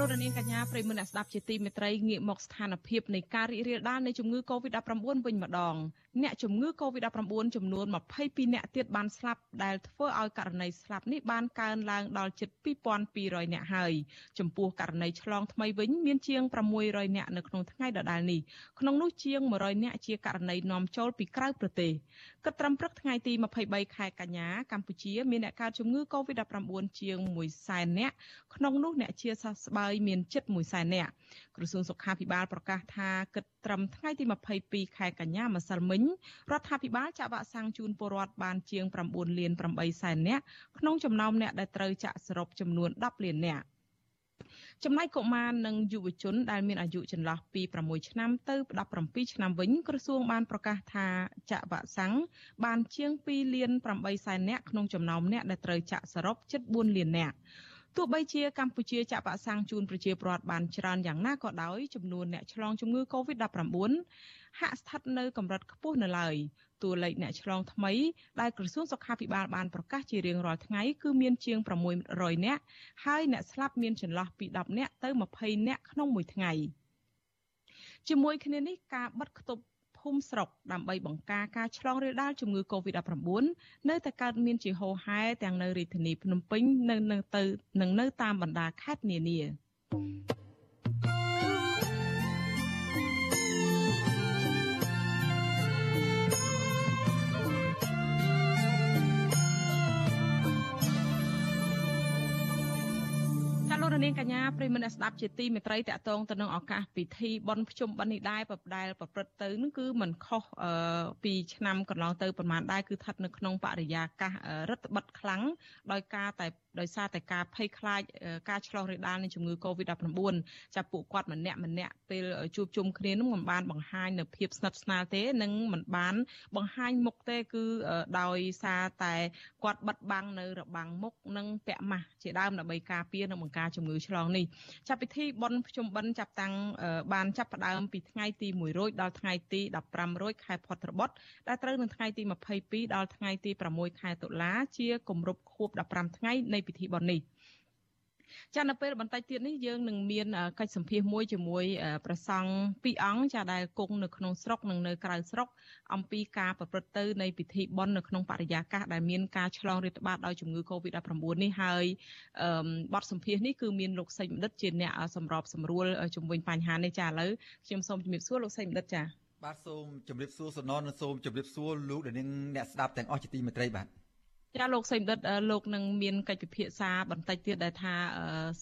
លោករនាងកញ្ញាប្រិមមអ្នកស្ដាប់ជាទីមេត្រីងាកមកស្ថានភាពនៃការរីករាលដាលនៃជំងឺ Covid-19 វិញម្ដងអ្នកជំងឺ Covid-19 ចំនួន22អ្នកទៀតបានស្លាប់ដែលធ្វើឲ្យករណីស្លាប់នេះបានកើនឡើងដល់ជិត2200អ្នកហើយចំពោះករណីឆ្លងថ្មីវិញមានជាង600អ្នកនៅក្នុងថ្ងៃដដែលនេះក្នុងនោះជាង100អ្នកជាករណីនាំចូលពីក្រៅប្រទេសគិតត្រឹមព្រឹកថ្ងៃទី23ខែកញ្ញាកម្ពុជាមានអ្នកកើតជំងឺ Covid-19 ជាង1សែនអ្នកក្នុងនោះអ្នកជាសះស្បើយមានជិត1សែនអ្នកក្រសួងសុខាភិបាលប្រកាសថាគិតត្រឹមថ្ងៃទី22ខែកញ្ញាម្សិលមិញរដ្ឋាភិបាលចាក់វ៉ាក់សាំងជូនពលរដ្ឋបានជាង9លាន8សែននាក់ក្នុងចំណោមអ្នកដែលត្រូវចាក់សរុបចំនួន10លាននាក់ចំណែកកុមារនិងយុវជនដែលមានអាយុចន្លោះពី6ឆ្នាំទៅ17ឆ្នាំវិញក្រសួងបានប្រកាសថាចាក់វ៉ាក់សាំងបានជាង2លាន8សែននាក់ក្នុងចំណោមអ្នកដែលត្រូវចាក់សរុបជិត4លាននាក់ ទោះបីជាកម្ពុជាចាក់វ៉ាក់សាំងជូនប្រជាពលរដ្ឋបានច្រើនយ៉ាងណាក៏ដោយចំនួនអ្នកឆ្លងជំងឺ Covid-19 ហាក់ស្ថិតនៅកម្រិតខ្ពស់នៅឡើយតួលេខអ្នកឆ្លងថ្មីដែលក្រសួងសុខាភិបាលបានប្រកាសជារៀងរាល់ថ្ងៃគឺមានជាង600នាក់ហើយអ្នកស្លាប់មានចន្លោះពី10នាក់ទៅ20នាក់ក្នុងមួយថ្ងៃជាមួយគ្នានេះការបិទគប់ភូមិ ស្រុកដើម្បីបង្ការការឆ្លងរាលដាលជំងឺ Covid-19 នៅតែកើតមានជាហូរហែទាំងនៅរាជធានីភ្នំពេញនៅនៅទៅនិងនៅតាមបណ្ដាខេត្តនានា លោកនាងកញ្ញាប្រិមនស្ដាប់ជាទីមេត្រីតកតងទៅនឹងឱកាសពិធីបុណ្យភ្ជុំបិណ្ឌនេះដែរបដែលប្រព្រឹត្តទៅនឹងគឺมันខុសពីឆ្នាំកន្លងទៅប្រហែលដែរគឺស្ថិតនៅក្នុងបរិយាកាសរដ្ឋបិទខ្លាំងដោយការតែ ដោយសារតែការភ័យខ្លាចការឆ្លងរាលដាលនៃជំងឺ Covid-19 ចាប់ពួកគាត់ម្នាក់ម្នាក់ពេលជួបជុំគ្នានឹងមិនបានបង្ហាញនៅភាពស្និទ្ធស្នាលទេនិងមិនបានបង្ហាញមុខទេគឺដោយសារតែគាត់បិទបាំងនៅរបាំងមុខនិងពាក់ម៉ាស់ជាដើមដើម្បីការពារនិងបង្ការជំងឺឆ្លងនេះចាប់ពិធីបុណ្យភ្ជុំបិណ្ឌចាប់តាំងបានចាប់ផ្ដើមពីថ្ងៃទី1រោចដល់ថ្ងៃទី15រោចខែផុតរបត់ដែលត្រូវនៅថ្ងៃទី22ដល់ថ្ងៃទី6ខែតុលាជាគម្រប់ខួប15ថ្ងៃនៃពិធីបុណ្យនេះចានៅពេលបន្តិចទៀតនេះយើងនឹងមានកិច្ចសម្ភាសមួយជាមួយព្រះសង្ឃពីរអង្គចាដែលគង់នៅក្នុងស្រុកនិងនៅក្រៅស្រុកអំពីការប្រព្រឹត្តទៅនៃពិធីបុណ្យនៅក្នុងបរិយាកាសដែលមានការឆ្លងរាតត្បាតដោយជំងឺ Covid-19 នេះហើយបទសម្ភាសនេះគឺមានលោកសេចបណ្ឌិតជាអ្នកសម្របសម្រួលជំវិញបញ្ហានេះចាឥឡូវខ្ញុំសូមជម្រាបសួរលោកសេចបណ្ឌិតចាបាទសូមជម្រាបសួរសនននិងសូមជម្រាបសួរលោកដែលនឹងអ្នកស្ដាប់ទាំងអស់ជាទីមេត្រីបាទ ចាលោកសេមដិតលោកនឹងមានកិច្ចពិភាក្សាបន្តិចទៀតដែលថា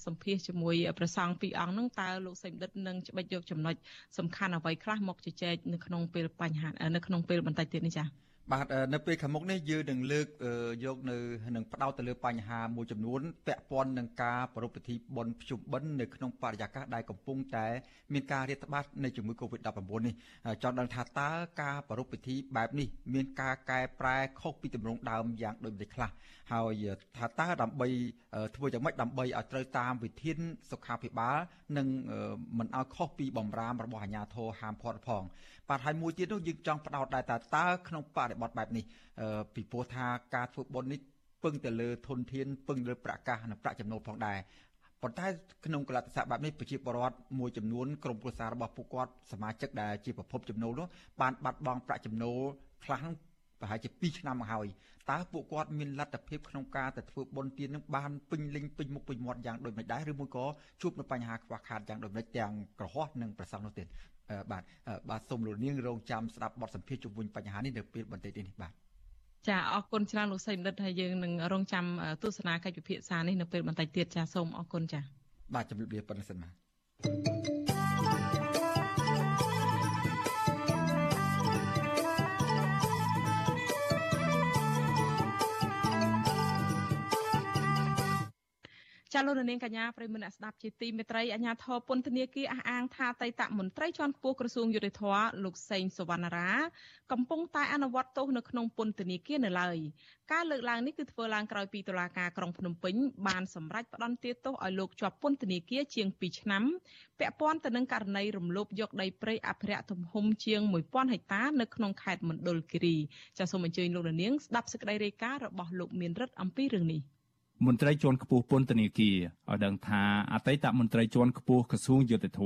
សម្ភាសជាមួយប្រសង់ពីរអង្គនឹងតើលោកសេមដិតនឹងច្បិចយកចំណុចសំខាន់អ្វីខ្លះមកជជែកនៅក្នុងពេលបញ្ហានៅក្នុងពេលបន្តិចទៀតនេះចា៎ បាទនៅពេលខាងមុខនេះយើងនឹងលើកយកនៅនឹងផ្ដោតទៅលើបញ្ហាមួយចំនួនពាក់ព័ន្ធនឹងការប្រពៃពិធីបុណ្យភ្ជុំបិណ្ឌនៅក្នុងបរិយាកាសដែលកំពុងតែមានការរាតត្បាតនៃជំងឺ Covid-19 នេះចង់ដឹងថាតើការប្រពៃពិធីបែបនេះមានការកែប្រែខុសពីទម្រង់ដើមយ៉ាងដូចម្តេចខ្លះហើយថាតើដើម្បីធ្វើយ៉ាងម៉េចដើម្បីឲ្យត្រូវតាមវិធានសុខាភិបាលនិងមិនឲ្យខុសពីបំរាមរបស់អាជ្ញាធរហាមឃាត់ផងបាទហើយមួយទៀតនោះយើងចង់ផ្ដោតដែរតើតើក្នុងបរិបទបែបនេះពីព្រោះថាការធ្វើបុណ្យនេះពឹងទៅលើធនធានពឹងលើប្រាក់កាសនិងប្រាក់ចំណូលផងដែរប៉ុន្តែក្នុងកលតិស័កបែបនេះប្រជាពលរដ្ឋមួយចំនួនក្រុមគ្រួសាររបស់ពួកគាត់សមាជិកដែលជាប្រភពចំណូលនោះបានបាត់បង់ប្រាក់ចំណូលខ្លះប្រហែលជា2ឆ្នាំមកហើយតើពួកគាត់មានលទ្ធភាពក្នុងការទៅធ្វើបុណ្យទាននឹងបានពេញលេញពេញមុខពេញមាត់យ៉ាងដូចម្តេចដែរឬមួយក៏ជួបនឹងបញ្ហាខ្វះខាតយ៉ាងដូចម្តេចទាំងក្រហោះនិងប្រសង់នោះទៀត បាទបាទសូមលោកនាងរងចាំស្ដាប់បទសម្ភាសន៍ជុំវិញបញ្ហានេះនៅពេលបន្តិចនេះបាទចាអរគុណច្រើនលោកសីមនិតហើយយើងនឹងរងចាំទស្សនាកិច្ចពិភាក្សានេះនៅពេលបន្តិចទៀតចាសូមអរគុណចាបាទជម្រាបលាប៉ុណ្ណឹងសិនបាទ ចាលោកនាងកញ្ញាប្រិមនៈស្ដាប់ជាទីមេត្រីអាជ្ញាធរពន្ធនាគារអះអាងថាតៃតមន្ត្រីជាន់ខ្ពស់ក្រសួងយុតិធធលោកសេងសវណ្ណារាកំពុងតែអនុវត្តទោសនៅក្នុងពន្ធនាគារនៅឡើយការលើកឡើងនេះគឺធ្វើឡើងក្រោយពីតុលាការក្រុងភ្នំពេញបានសម្រេចផ្តន្ទាទោសឲ្យលោកជាប់ពន្ធនាគារជាង2ឆ្នាំពាក់ព័ន្ធទៅនឹងករណីរំលោភយកដីព្រៃអភិរក្សទំហំជាង1000ហិកតានៅក្នុងខេត្តមណ្ឌលគិរីចាសសូមអញ្ជើញលោកនាងស្ដាប់សេចក្តីរាយការណ៍របស់លោកមានរិទ្ធអំពីរឿងនេះ មន្ត្រីជាន់ខ្ពស់ពន្ធនាគារឲ្យដឹងថាអតីតមន្ត្រីជាន់ខ្ពស់ក្រសួងយុតិធធ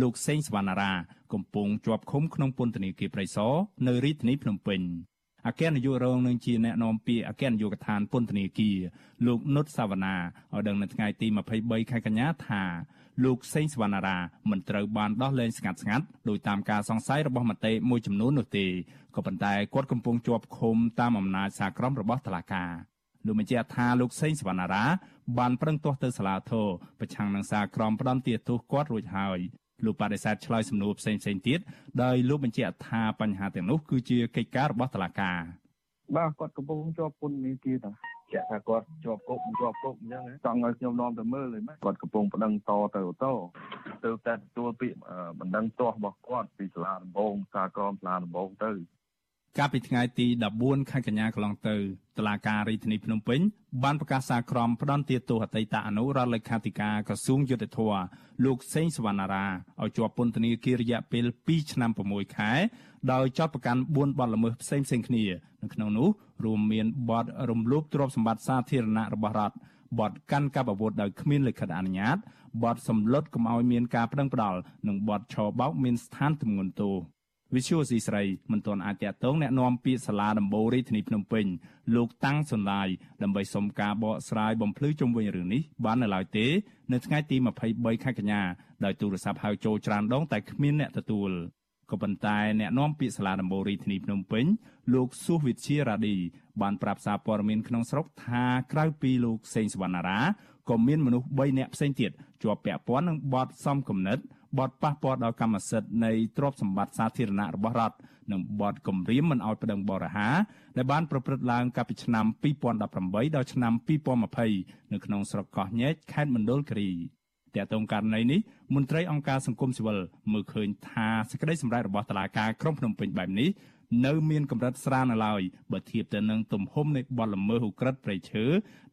លោកសេងសវណ្ណារាកំពុងជាប់ឃុំក្នុងពន្ធនាគារព្រៃសរនៅរាជធានីភ្នំពេញអគ្គនាយករងនឹងជាអ្នកនាំពាក្យអគ្គនាយកដ្ឋានពន្ធនាគារលោកនុតសាវណ្ណាឲ្យដឹងនៅថ្ងៃទី23ខែកញ្ញាថាលោកសេងសវណ្ណារាមិនត្រូវបានដោះលែងស្ងាត់ស្ងាត់ដោយតាមការសង្ស័យរបស់មន្ត្រីមួយចំនួននោះទេក៏ប៉ុន្តែគាត់កំពុងជាប់ឃុំតាមអំណាចសាក្រមរបស់តុលាការ លោកបញ្ជាក់ថាលោកសេងសវណ្ណារាបានប្រឹងទាស់ទៅសាលាធរប្រឆាំងនឹងសារក្រមផ្ដន់ទាទោសគាត់រួចហើយលោកបដិសេធឆ្លើយសំណួរផ្សេងផ្សេងទៀតដោយលោកបញ្ជាក់ថាបញ្ហាទាំងនោះគឺជាកិច្ចការរបស់តុលាការបាទគាត់កំពុងជាប់ពន្ធនាគារតាជាក់ថាគាត់ជាប់គុកមិនជាប់គុកអញ្ចឹងចង់ឲ្យខ្ញុំនាំទៅមើលហ្នឹងគាត់កំពុងប្តឹងតទៅអូតូទៅតែទទួលពាក្យបណ្ដឹងទាស់របស់គាត់ពីសាលាដំបងសាក្រមសាលាដំបងទៅ កាលពីថ្ងៃទី14ខែកញ្ញាកន្លងទៅតុលាការរាជធានីភ្នំពេញបានប្រកាសសារក្រមផ្ដន្ទាទោសអតីតអនុរដ្ឋលេខាធិការក្រសួងយុទ្ធភ័ពលោកសេងសវណ្ណារាឲ្យជាប់ពន្ធនាគាររយៈពេល2ឆ្នាំ6ខែដោយចោទប្រកាន់4បទល្មើសផ្សេងផ្សេងគ្នានៅក្នុងនោះរួមមានបទរំលោភទ្រព្យសម្បត្តិសាធារណៈរបស់រដ្ឋបទកាន់កាប់អាវុធដោយគ្មានលិខិតអនុញ្ញាតបទសម្លុតកុំឲ្យមានការប្តឹងផ្តល់និងបទឆបោកមានស្ថានទម្ងន់ទោស វិសុយស៊ីស្រីមិនទាន់អាចតតងแนะនាំពាក្យសាលាដំបូងរាជធានីភ្នំពេញលោកតាំងសុនឡាយដើម្បីសុំការបកស្រាយបំភ្លឺជុំវិញរឿងនេះបាននៅឡើយទេនៅថ្ងៃទី23ខែកញ្ញាដោយទូរស័ព្ទហៅចូលច្រើនដងតែគ្មានអ្នកទទួលក៏ប៉ុន្តែអ្នកនាំពាក្យសាលាដំបូងរាជធានីភ្នំពេញលោកសុវិជារ៉ាឌីបានប្រាប់សារព័ត៌មានក្នុងស្រុកថាក្រៅពីលោកសេងសវណ្ណារាក៏មានមនុស្ស3នាក់ផ្សេងទៀតជាប់ពាក់ព័ន្ធនឹងបទសំគំនិត បទប៉ះពាល់ដល់កម្មសិទ្ធិនៃទ្រព្យសម្បត្តិសាធារណៈរបស់រដ្ឋនិងបទគំរាមមិនឲ្យប្តឹងបរិហាដែលបានប្រព្រឹត្តឡើងកាលពីឆ្នាំ2018ដល់ឆ្នាំ2020នៅក្នុងស្រុកកោះញែកខេត្តមណ្ឌលគិរីតើតងករណីនេះមន្ត្រីអង្គការសង្គមស៊ីវិលមើលឃើញថាសេចក្តីសម្រេចរបស់តុលាការក្រុងភ្នំពេញបែបនេះនៅមានកម្រិតស្រាលនៅឡើយបើធៀបទៅនឹងទំហំនៃបទល្មើសឧក្រិដ្ឋព្រៃឈើ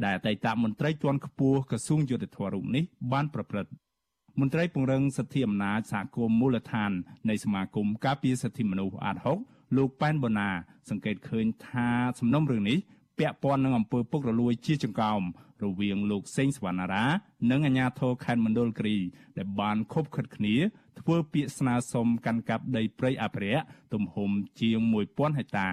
ដែលអតីតមន្ត្រីជាន់ខ្ពស់ក្រសួងយុតិធធម៌រូបនេះបានប្រព្រឹត្ត មន្ត្រីពង្រឹងសិទ្ធិអំណាចសហគមន៍មូលដ្ឋាននៃសមាគមការពារសិទ្ធិមនុស្សអាត6លោកប៉ែនបូណា សង្កេតឃើញថាសំណុំរឿងនេះពាក់ព័ន្ធនឹងអំពើពុករលួយជាចង្កោមរវាងលោកសេងសវណ្ណារា និងអាជ្ញាធរខេត្តមណ្ឌលគិរីដែលបានខົບខិតគ្នា ធ្វើពាក្យស្នើសុំកាន់កាប់ដីព្រៃអភិរក្សទំហំជាង1000ហិកតា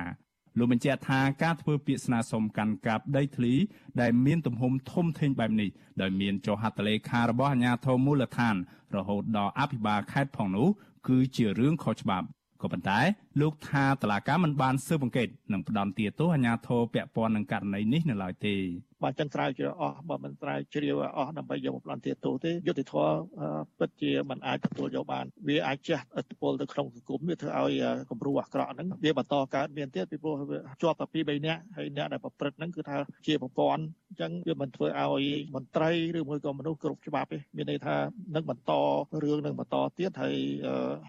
លោកបញ្ជាក់ថាការធ្វើពាក្យស្នើសុំកាន់កាប់ដីធ្លីដែលមានទំហំធំធេងបែបនេះដោយមានចុះហត្ថលេខារបស់អាជ្ញាធរមូលដ្ឋាន រហូតដល់អភិបាលខេត្តផងនោះគឺជារឿងខុសច្បាប់ក៏ប៉ុន្តែលោកថាតឡាកាមិនបានស៊ើបអង្កេតនិងផ្ដន់ទាទោសអាជ្ញាធរពាក់ព័ន្ធនឹងករណីនេះនៅឡើយទេ បើចឹងស្រាវជ្រាវអស់បើមិនស្រាវជ្រាវអស់ដើម្បីយកមកផ្ដន់ទាទោសទេយុទ្ធធរពិតជាមិនអាចទទួលយកបានវាអាចជះឥទ្ធិពលទៅក្នុងសង្គមវាធ្វើឲ្យគំរូអាក្រក់ហ្នឹងវាបន្តកើតមានទៀតពីព្រោះជាប់តែពី3នាក់ហើយអ្នកដែលប្រព្រឹត្តហ្នឹងគឺថាជាប្រព័ន្ធអញ្ចឹងវាមិនធ្វើឲ្យមន្ត្រីឬមួយក៏មនុស្សគ្រប់ច្បាប់ទេមានន័យថានឹងបន្តរឿងនឹងបន្តទៀតហើយ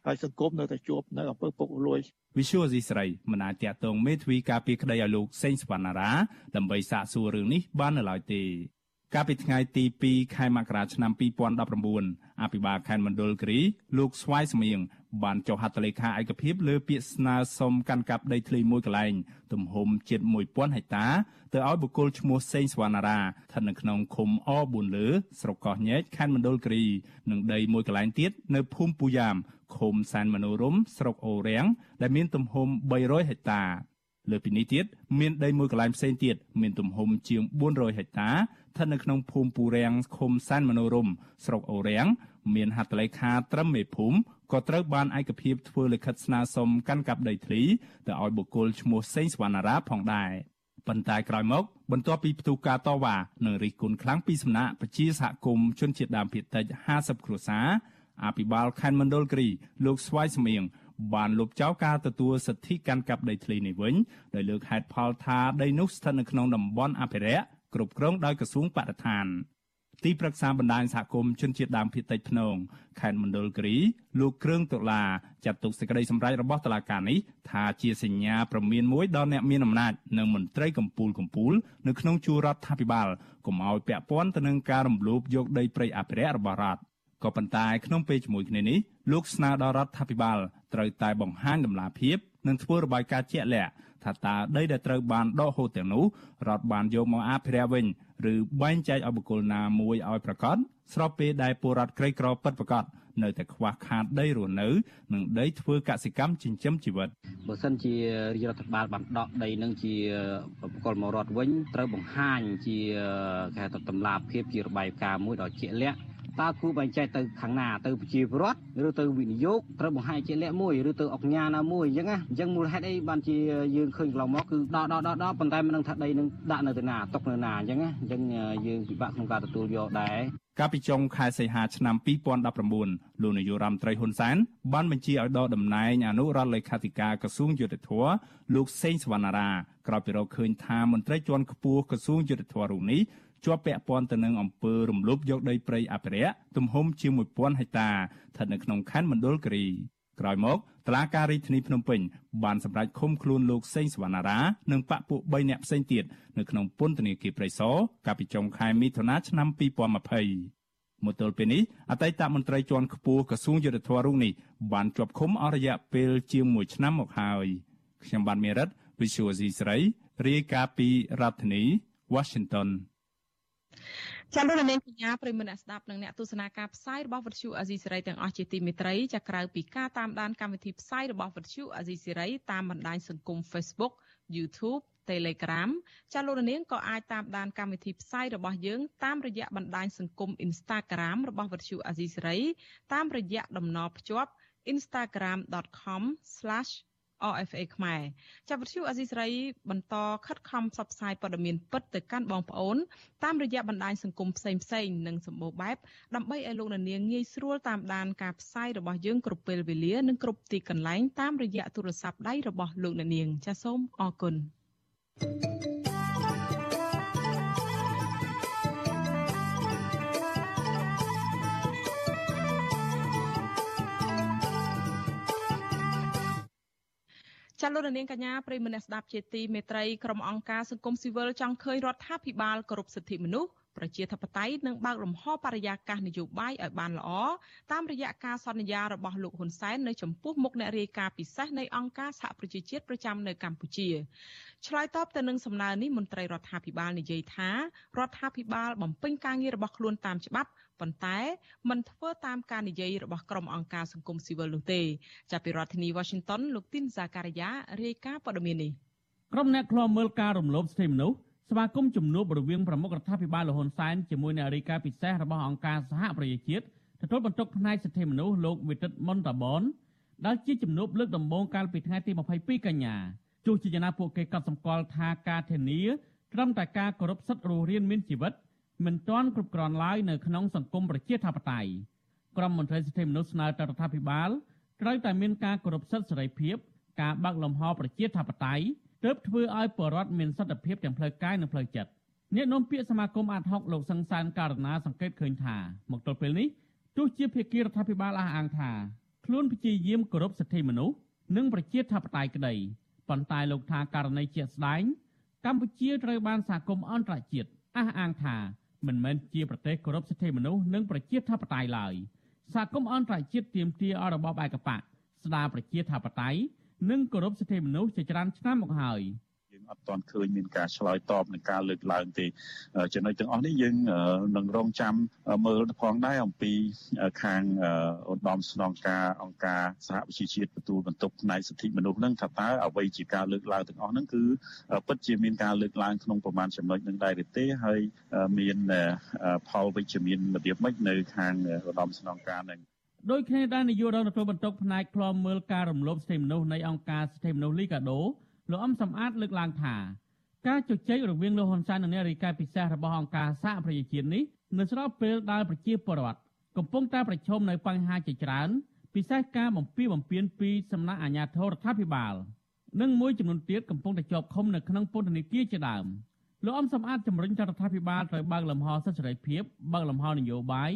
ហើយសង្គមនៅតែជួបនៅអំពើពុករលួយវិសុវអ៊ីស្រាអែលមិនអាចតាក់ទងមេធាវីការពីក្តីឲ្យលោកសេងសវណ្ណារាដើម្បីសាកសួររឿងនេះបាននៅឡើយទេកាលពីថ្ងៃទី2ខែមករាឆ្នាំ2019អភិបាលខេត្តមណ្ឌលគិរីលោកស្វាយសមៀងបានចុះហត្ថលេខាឯកភាពលើពាក្យស្នើសុំកាន់កាប់ដីធ្លីមួយកន្លែងទំហំជិត1000ហិកតាទៅឲ្យបុគ្គលឈ្មោះសេងសវណ្ណារាស្ថិតនៅក្នុងឃុំអ4លើស្រុកកោះញែកខេត្តមណ្ឌលគិរីនិងដីមួយកន្លែងទៀតនៅភូមិពូយ៉ាមឃុំសែនមនោរមស្រុកអូរាំងដែលមានទំហំ300ហិកតា លើពីនេះទៀតមានដីមួយកន្លែងផ្សេងទៀតមានទំហំជាង400ហិកតាស្ថិតនៅក្នុងភូមិពូរាំងឃុំសែនមនោរមស្រុកអូរាំងមានហត្ថលេខាត្រឹមមេភូមិក៏ត្រូវបានឯកភាពធ្វើលិខិតស្នើសុំកាន់កាប់ដីធ្លីទៅឲ្យបុគ្គលឈ្មោះសេងសវណ្ណារាផងដែរប៉ុន្តែក្រោយមក បន្ទាប់ពីផ្ទុះការតវ៉ានិងរិះគន់ខ្លាំងពីសំណាក់ប្រជាសហគមន៍ជនជាតិដើមភាគតិច50គ្រួសារអភិបាលខេត្តមណ្ឌលគិរីលោកស្វាយសមៀង បានលុបចោលការទទួលសិទ្ធិកាន់កាប់ដីធ្លីនេះវិញដោយលើកហេតុផលថាដីនោះស្ថិតនៅក្នុងតំបន់អភិរក្សគ្រប់គ្រងដោយក្រសួងបរិស្ថានទីប្រឹក្សាបណ្ដាញសហគមន៍ជនជាតិដើមភាគតិចភ្នងខេត្តមណ្ឌលគិរីលោកគ្រឿងតុលាចាត់ទុកសេចក្តីសម្រេចរបស់តុលាការនេះថាជាសញ្ញាប្រមានមួយដល់អ្នកមានអំណាចនិងមន្ត្រីកម្ពូលកម្ពូលនៅក្នុងជួររដ្ឋាភិបាលកុំឲ្យពាក់ព័ន្ធទៅនឹងការរំលោភយកដីព្រៃអភិរក្សរបស់រដ្ឋ ក៏ប៉ុន្តែក្នុងពេលជាមួយគ្នានេះលោកស្នើដល់រដ្ឋាភិបាលត្រូវតែបង្ហាញដំណាភាពនឹងធ្វើរបាយការណ៍ជាក់លាក់ថាតើដីដែលត្រូវបានដកហូតទាំងនោះរដ្ឋបានយកមកអភិរក្សវិញឬបែងចែកឲ្យបុគ្គលណាមួយឲ្យប្រកបស្របពេលដែលពលរដ្ឋក្រីក្រពិតប្រាកដនៅតែខ្វះខាតដីរស់នៅនិងដីធ្វើកសិកម្មចិញ្ចឹមជីវិតបើសិនជារាជរដ្ឋបាលបានដកដីនឹងជាបុគ្គលមករដ្ឋវិញត្រូវបង្ហាញជាគេហៅថាតម្លាភាពជារបាយការណ៍មួយដ៏ជាក់លាក់ តើគូបែងចែកទៅខាងណាទៅប្រជាពលរដ្ឋឬទៅវិនិយោគត្រូវបង្ហាញជាលក្ខមួយឬទៅអង្គការណាមួយអញ្ចឹងណាអញ្ចឹងមូលហេតុអីបានជាយើងឃើញកន្លងមកគឺដកដកដកដកប៉ុន្តែមិនដឹងថាដីនឹងដាក់នៅទៅណាຕົកនៅណាអញ្ចឹងណាអញ្ចឹងយើងពិបាកក្នុងការទទួលយកដែរកាលពីចុងខែសីហាឆ្នាំ2019លោកនាយករដ្ឋមន្ត្រីហ៊ុនសែនបានបញ្ជាឲ្យដកតំណែងអនុរដ្ឋលេខាធិការក្រសួងយុទ្ធភ័ពលោកសេងសវណ្ណារាក្រោយពីរកឃើញថាមន្ត្រីជាន់ខ្ពស់ក្រសួងយុទ្ធភ័ពរូបនេះ ជាប់ពាក់ព័ន្ធទៅនឹងអំពើរំលោភយកដីព្រៃអភិរក្សទំហំជាង1000ហិកតាស្ថិតនៅក្នុងខណ្ឌមណ្ឌលគិរីក្រោយមកតឡាការរាជធានីភ្នំពេញបានសម្រេចឃុំខ្លួនលោកសេងសវណ្ណារានិងបកពួក3នាក់ផ្សេងទៀតនៅក្នុងពន្ធនាគារព្រៃសរកាលពីចុងខែមិថុនាឆ្នាំ2020មកទល់ពេលនេះអតីតមន្ត្រីជាន់ខ្ពស់ក្រសួងយុទ្ធភ័ពរូបនេះបានជាប់ឃុំអស់រយៈពេលជាង1ឆ្នាំមកហើយខ្ញុំបានមេរិត Visual C ស្រីរាយការណ៍ពីរដ្ឋធានី Washington ចាលោកនាងកញ្ញាប្រិមនៈស្ដាប់និងអ្នកទស្សនាការផ្សាយរបស់វិទ្យុអាស៊ីសេរីទាំងអស់ជាទីមេត្រីចាក្រៅពីការតាមដានកម្មវិធីផ្សាយរបស់វិទ្យុអាស៊ីសេរីតាមបណ្ដាញសង្គម Facebook YouTube Telegram ចាលោកនាងក៏អាចតាមដានកម្មវិធីផ្សាយរបស់យើងតាមរយៈបណ្ដាញសង្គម Instagram របស់វិទ្យុអាស៊ីសេរីតាមរយៈតំណភ្ជាប់ instagram.com/ RFA ខ្មែរចាប់វិទ្យុអេស៊ីស្រីបន្តខិតខំផ្សព្វផ្សាយព័ត៌មានពិតទៅកាន់បងប្អូនតាមរយៈបណ្ដាញសង្គមផ្សេងផ្សេងនិងសម្បូរបែបដើម្បីឲ្យលោកនាងងាយស្រួលតាមដានការផ្សាយរបស់យើងគ្រប់ពេលវេលានិងគ្រប់ទីកន្លែងតាមរយៈទូរស័ព្ទដៃរបស់លោកនាងចាសសូមអរគុណ thank you ចាលោកនាងកញ្ញាប្រិមនៈស្ដាប់ជាទីមេត្រីក្រុមអង្គការសង្គមស៊ីវិលចង់ឃើញរដ្ឋាភិបាលគោរពសិទ្ធិមនុស្ស ប្រជាធិបតេយ្យនិងបើកលំហបរិយាកាសនយោបាយឲ្យបានល្អតាមរយៈការសន្យារបស់លោកហ៊ុនសែននៅចំពោះមុខអ្នករាយការណ៍ពិសេសនៃអង្គការសហប្រជាជាតិប្រចាំនៅកម្ពុជាឆ្លើយតបទៅនឹងសំណើនេះមន្ត្រីរដ្ឋាភិបាលនិយាយថារដ្ឋាភិបាលបំពេញការងាររបស់ខ្លួនតាមច្បាប់ប៉ុន្តែមិនធ្វើតាមការនិយាយរបស់ក្រុមអង្គការសង្គមស៊ីវិលនោះទេចាប់ពីរដ្ឋធានី Washington លោកទីនសាការីយ៉ារាយការណ៍ព័ត៌មាននេះក្រុមអ្នកខ្លាំមើលការរំលោភសិទ្ធិមនុស្ស ស្វាគមន៍ជំនួបរវាងប្រមុខរដ្ឋាភិបាលលហ៊ុនសែនជាមួយអ្នករាយការណ៍ពិសេសរបស់អង្គការសហប្រជាជាតិទទួលបន្ទុកផ្នែកសិទ្ធិមនុស្សលោកវិទិតមុនតាបនដែលជាជំនួបលើកដំបូងកាលពីថ្ងៃទី22កញ្ញាទោះជាយ៉ាងណាពួកគេកត់សម្គាល់ថាការធានាត្រឹមតែការគោរពសិទ្ធិរស់រានមានជីវិតមិនទាន់គ្រប់គ្រាន់ឡើយនៅក្នុងសង្គមប្រជាធិបតេយ្យក្រុមមន្ត្រីសិទ្ធិមនុស្សស្នើទៅរដ្ឋាភិបាលត្រូវតែមានការគោរពសិទ្ធិសេរីភាពការបើកលំហប្រជាធិបតេយ្យ ទើបធ្វើឲ្យប្រជាពលរដ្ឋមានសន្តិភាពទាំងផ្លូវកាយនិងផ្លូវចិត្តអ្នកនាំពាក្យសមាគមអាតហុកលោកសង្សានករណាសង្កេតឃើញថាមកទល់ពេលនេះទោះជាភាគីរដ្ឋាភិបាលអះអាងថាខ្លួនព្យាយាមគោរពសិទ្ធិមនុស្សនិងប្រជាធិបតេយ្យក្តីប៉ុន្តែលោកថាករណីជាក់ស្ដែងកម្ពុជាត្រូវបានសហគមន៍អន្តរជាតិអះអាងថាមិនមែនជាប្រទេសគោរពសិទ្ធិមនុស្សនិងប្រជាធិបតេយ្យឡើយសហគមន៍អន្តរជាតិទាមទារឲ្យរបបឯកបកស្ដារប្រជាធិបតេយ្យ និងគោរពសិទ្ធិមនុស្សជាច្រើនឆ្នាំមកហើយ។អត់ទាន់ឃើញមានការឆ្លើយតបនឹងការលើកឡើងទេចំណុចទាំងអស់នេះយើងនឹងរងចាំមើលផងដែរអំពីខាងឧត្តមស្នងការអង្គការសហវិជាជាតិទទួលបន្ទុកផ្នែកសិទ្ធិមនុស្សនឹងថាតើអ្វីជាការលើកឡើងទាំងអស់ហ្នឹងគឺពិតជាមានការលើកឡើងក្នុងប្រមាណចំណុចនឹងដែរទេហើយមានផលវិជ្ជមានរបៀបម៉េចនៅខាងឧត្តមស្នងការនឹង ដោយគ្នាដែរនាយករដ្ឋមន្ត្រីបន្ទុកផ្នែកឃ្លាំមើលការរំលោភសិទ្ធិមនុស្សនៃអង្គការសិទ្ធិមនុស្សលីកាដូលោកអំសំអាតលើកឡើងថាការជជែករវាងលោកហ៊ុនសែននិងអ្នករាយការណ៍ពិសេសរបស់អង្គការសហប្រជាជាតិនេះនៅស្របពេលដែលប្រជាពលរដ្ឋកំពុងតែប្រឈមនៅបញ្ហាជាច្រើនពិសេសការបំពីបំពេញពីសំណាក់អាជ្ញាធររដ្ឋាភិបាលនិងមួយចំនួនទៀតកំពុងតែជាប់ឃុំនៅក្នុងពន្ធនាគារជាដើមលោកអំសំអាតជំរុញរដ្ឋាភិបាលត្រូវបើកលំហសិទ្ធិសេរីភាពបើកលំហនយោបាយ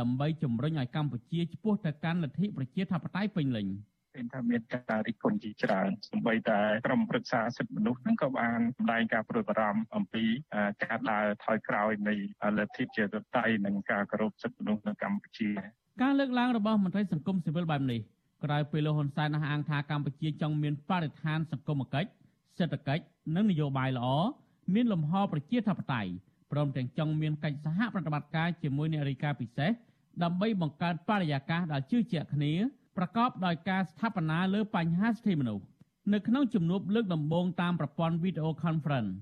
ដើម្បីជំរុញឲ្យកម្ពុជាឆ្ពោះទៅកាន់លទ្ធិប្រជាធិបតេយ្យពេញលេញ។ឃើញថាមានការរិះគន់ជាច្រើនសម្បីតែក្រមប្រឹក្សាសិទ្ធិមនុស្សហ្នឹងក៏បានសម្ដែងការព្រួយបារម្ភអំពីការដើរថយក្រោយនៃលទ្ធិជាតិតៃនិងការគោរពសិទ្ធិមនុស្សនៅកម្ពុជា ការលើកឡើងរបស់មន្ត្រីសង្គមស៊ីវិលបែបនេះក្រោយពេលលោកហ៊ុនសែនអះអាងថាកម្ពុជាចង់មានបរិស្ថានសង្គមគិច្ចសេដ្ឋកិច្ចនិងនយោបាយល្អមានលំហប្រជាធិបតេយ្យ ព្រមទាំងចង់មានកិច្ចសហប្រតិបត្តិការជាមួយអ្នករាយការណ៍ពិសេសដើម្បីបង្កើតបរិយាកាសដែលជឿជាក់គ្នាប្រកបដោយការស្ថាបនាលើបញ្ហាសិទ្ធិមនុស្សនៅក្នុងជំនួបលើកដំបូងតាមប្រព័ន្ធ Video Conference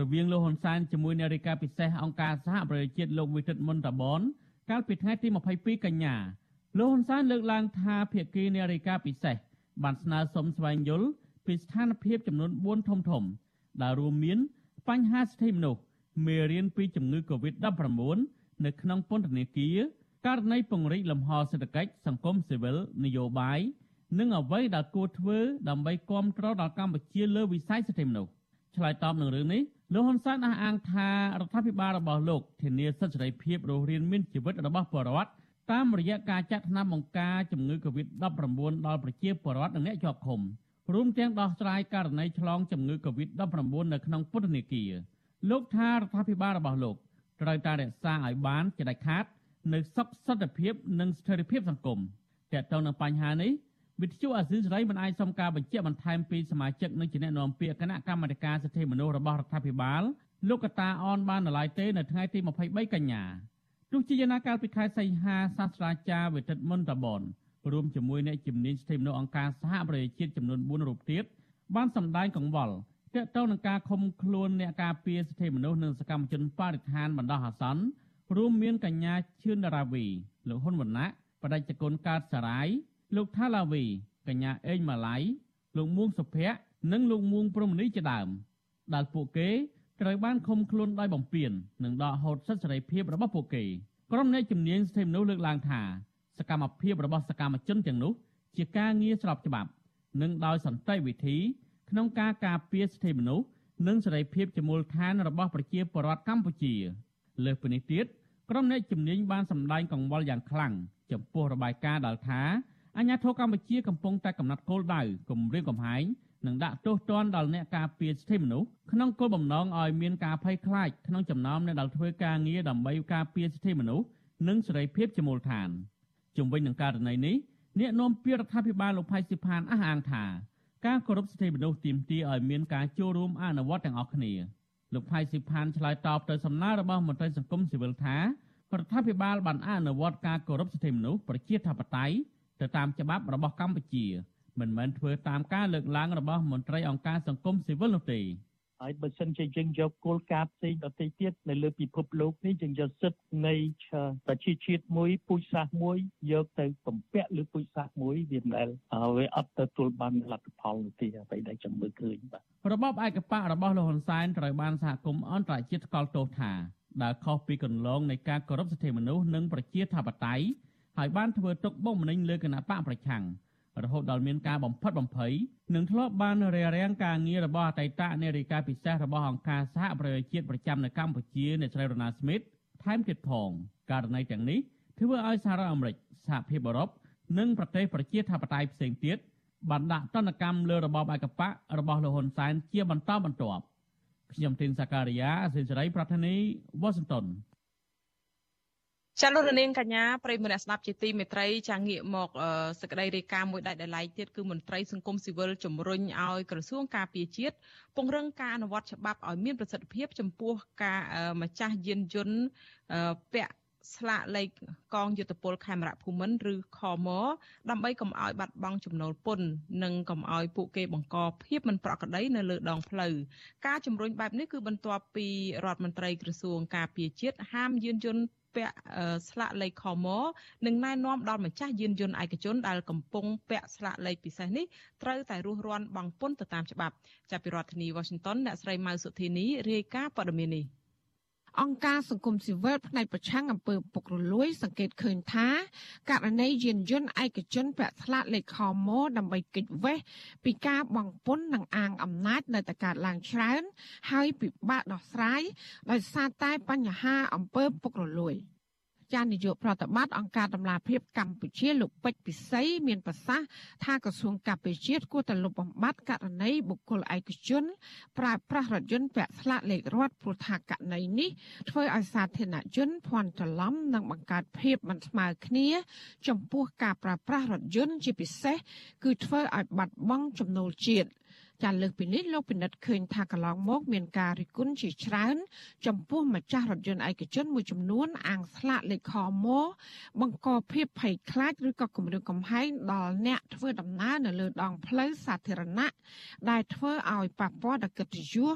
រវាងលោកហ៊ុនសែនជាមួយអ្នករាយការណ៍ពិសេសអង្គការសហប្រជាជាតិលោកវិទិតមុនតាបនកាលពីថ្ងៃទី22កញ្ញាលោកហ៊ុនសែនលើកឡើងថាភាគីអ្នករាយការណ៍ពិសេសបានស្នើសុំស្វែងយល់ពីស្ថានភាពចំនួន4ធំធំដែលរួមមានបញ្ហាសិទ្ធិមនុស្ស មេរៀនពីជំងឺ Covid-19 នៅក្នុងពន្ធនាគារករណីពង្រីកលំហសេដ្ឋកិច្ចសង្គមស៊ីវិលនយោបាយនិងអ្វីដែលគួរធ្វើដើម្បីគាំទ្រដល់កម្ពុជាលើវិស័យសិទ្ធិមនុស្សឆ្លើយតបនឹងរឿងនេះលោកហ៊ុនសែនអះអាងថារដ្ឋាភិបាលរបស់លោកធានាសិទ្ធិសេរីភាពរស់រានមានជីវិតរបស់ប្រជាពលរដ្ឋតាមរយៈការចាត់ថ្នាំបង្ការជំងឺ Covid-19 ដល់ប្រជាពលរដ្ឋនិងអ្នកជាប់ឃុំរួមទាំងដោះស្រាយករណីឆ្លងជំងឺ Covid-19 នៅក្នុងពន្ធនាគារ លោកថារដ្ឋាភិបាលរបស់លោកត្រូវតែរក្សាឲ្យបានជាដាច់ខាតនៅសុខសន្តិភាពនិងស្ថិរភាពសង្គមទាក់ទងនឹងបញ្ហានេះវិទ្យុអាស៊ីសេរីមិនអាចសុំការបញ្ជាក់បន្ថែមពីសមាជិកនិងជាអ្នកនាំពាក្យគណៈកម្មាធិការសិទ្ធិមនុស្សរបស់រដ្ឋាភិបាលលោកកតាអនបាននៅឡើយទេនៅថ្ងៃទី23កញ្ញាទោះជាយ៉ាងណាកាលពីខែសីហាសាស្ត្រាចារ្យវិទិតមុនតបនរួមជាមួយអ្នកជំនាញសិទ្ធិមនុស្សអង្គការសហប្រជាជាតិចំនួន4រូបទៀតបានសម្ដែងកង្វល់ ទាក់ទងនឹងការឃុំខ្លួនអ្នកការពារសិទ្ធិមនុស្សនិងសកម្មជនបរិស្ថានបណ្ដោះអាសន្នរួមមានកញ្ញាឈឿនដារាវីលោកហ៊ុនវណ្ណៈបដិជគុណកើតសារាយលោកថាឡាវីកញ្ញាអេងម៉ាឡៃលោកមួងសុភ័ក្រនិងលោកមួងព្រំនីជាដើមដែលពួកគេត្រូវបានឃុំខ្លួនដោយបំពាននិងដកហូតសិទ្ធិសេរីភាពរបស់ពួកគេក្រុមអ្នកជំនាញសិទ្ធិមនុស្សលើកឡើងថាសកម្មភាពរបស់សកម្មជនទាំងនោះជាការងារស្របច្បាប់ និងដោយសន្តិវិធី ក្នុងការការពារសិទ្ធិមនុស្សនិងសេរីភាពជាមូលដ្ឋានរបស់ប្រជាពលរដ្ឋកម្ពុជា លើសពីនេះទៀតក្រុមអ្នកជំនាញបានសម្ដែងកង្វល់យ៉ាងខ្លាំងចំពោះរបាយការណ៍ដែលថាអាញាធរកម្ពុជាកំពុងតែកំណត់គោលដៅគម្រាមកំហែងនិងដាក់ទោសទណ្ឌដល់អ្នកការពារសិទ្ធិមនុស្សក្នុងគោលបំណងឲ្យមានការភ័យខ្លាចក្នុងចំណោមអ្នកដែលធ្វើការងារដើម្បីការពារសិទ្ធិមនុស្សនិងសេរីភាពជាមូលដ្ឋានជំវិញនឹងករណីនេះអ្នកនាំពាក្យរដ្ឋាភិបាលលោកផៃស៊ីផានអះអាងថា ការគោរពសិទ្ធិមនុស្សទាមទារឲ្យមានការចូលរួមអនុវត្តទាំងអស់គ្នាលោកផៃស៊ីផានឆ្លើយតបទៅសំណើរបស់មន្ត្រីសង្គមស៊ីវិលថារដ្ឋាភិបាលបានអនុវត្តការគោរពសិទ្ធិមនុស្សប្រជាធិបតេយ្យទៅតាមច្បាប់របស់កម្ពុជា មិនមែនធ្វើតាមការលើកឡើងរបស់មន្ត្រីអង្គការសង្គមស៊ីវិលនោះទេ ហើយបើសិនជាយើងយកគោលការណ៍ផ្សេងដទៃទៀតនៅលើពិភពលោកនេះយើងយកសិទ្ធិនៃប្រជាជាតិមួយពូជសាសន៍មួយយកទៅបំពាក់លើពូជសាសន៍មួយវាមិនដែលវាអត់ទទួលបានលទ្ធផលនោះទេអ្វីដែលចាំមើលឃើញបាទរបបឯកបៈរបស់លោកហ៊ុនសែនត្រូវបានសហគមន៍អន្តរជាតិស្គាល់ទោសថាដែលខុសពីគន្លងនៃការគោរពសិទ្ធិមនុស្សនិងប្រជាធិបតេយ្យហើយបានធ្វើទុកបុកម្នេញលើគណៈបកប្រឆាំង រហូតដល់មានការបំផិតបំភ័យនិងធ្លាប់បានរារាំងការងាររបស់អតីតនារីកាពិសេសរបស់អង្គការសហប្រជាជាតិប្រចាំនៅកម្ពុជាអ្នកស្រីរណាស្មីតថែមទៀតផងករណីទាំងនេះធ្វើឲ្យសហរដ្ឋអាមេរិកសហភាពអឺរ៉ុបនិងប្រទេសប្រជាធិបតេយ្យផ្សេងទៀតបានដាក់ទណ្ឌកម្មលើរបបឯកបករបស់លោកហ៊ុនសែនជាបន្តបន្ទាប់ខ្ញុំទីនសាការីយ៉ាអសិលសេរីប្រធានីវ៉ាស៊ីនតោន ចាលោកនាងកញ្ញាប្រិយមិត្តអ្នកស្ដាប់ជាទីមេត្រីចាងាកមកសក្តីរាយការណ៍មួយដាច់ដោយឡែកទៀតគឺមន្ត្រីសង្គមស៊ីវិលជំរុញឲ្យក្រសួងការពារជាតិពង្រឹងការអនុវត្តច្បាប់ឲ្យមានប្រសិទ្ធភាព ចំពោះការម្ចាស់យានយន្តពាក់ស្លាកលេខកងយុទ្ធពលខេមរៈភូមិន្ទឬខមដើម្បីកុំឲ្យបាត់បង់ចំណូលពន្ធនិងកុំឲ្យពួកគេបង្កភាពមិនប្រក្រតីនៅលើដងផ្លូវការជំរុញបែបនេះគឺបន្ទាប់ពីរដ្ឋមន្ត្រីក្រសួងការពារជាតិហាមយានយន្ត ពាក់ស្លាកលេខខមនិងណែនាំដល់ម្ចាស់យានយន្តឯកជនដែលកំពុងពាក់ស្លាកលេខពិសេសនេះត្រូវតែរស់រានបង់ពន្ធទៅតាមច្បាប់ចាប់ពីរដ្ឋធានី Washington អ្នកស្រីម៉ៅសុធីនីរាយការណ៍ព័ត៌មាននេះ អង្គការសង្គមស៊ីវិលផ្នែកប្រឆាំងអំពើពុករលួយ សង្កេតឃើញថាករណីយានយន្តឯកជនពាក់ស្លាកលេខខមដើម្បីគេចវេះពីការបង់ពន្ធនិងអាងអំណាចនៅតែកើតឡើងច្រើន ហើយពិបាកដោះស្រាយដោយសារតែបញ្ហាអំពើពុករលួយ ចារនាយកប្រតិបត្តិអង្គការដំឡាភិបកម្ពុជាលោកពេជ្រពិសីមានប្រសាសន៍ថាក្រសួងកាពិជាតិគួរតែលុបបំបាត់ករណីបុគ្គលឯកជន ប្រើប្រាស់រថយន្តពាក់ស្លាកលេខរដ្ឋព្រោះថាករណីនេះធ្វើឲ្យសាធារណជនភ័ន្តច្រឡំនិងបង្កើតភាពមិនស្មើគ្នា ចំពោះការប្រើប្រាស់រថយន្តជាពិសេសគឺធ្វើឲ្យបាត់បង់ចំណូលជាតិ ចាលើកពីនេះលោកពិនិត្យឃើញថាកន្លងមកមានការរិះគន់ជាច្រើន ចំពោះម្ចាស់រថយន្តឯកជនមួយចំនួនអាងស្លាកលេខខមបង្កភាពភ័យខ្លាចឬក៏គំរាមកំហែងដល់អ្នកធ្វើដំណើរនៅលើដងផ្លូវសាធារណៈដែលធ្វើឲ្យប៉ះពាល់ដល់កិត្តិយស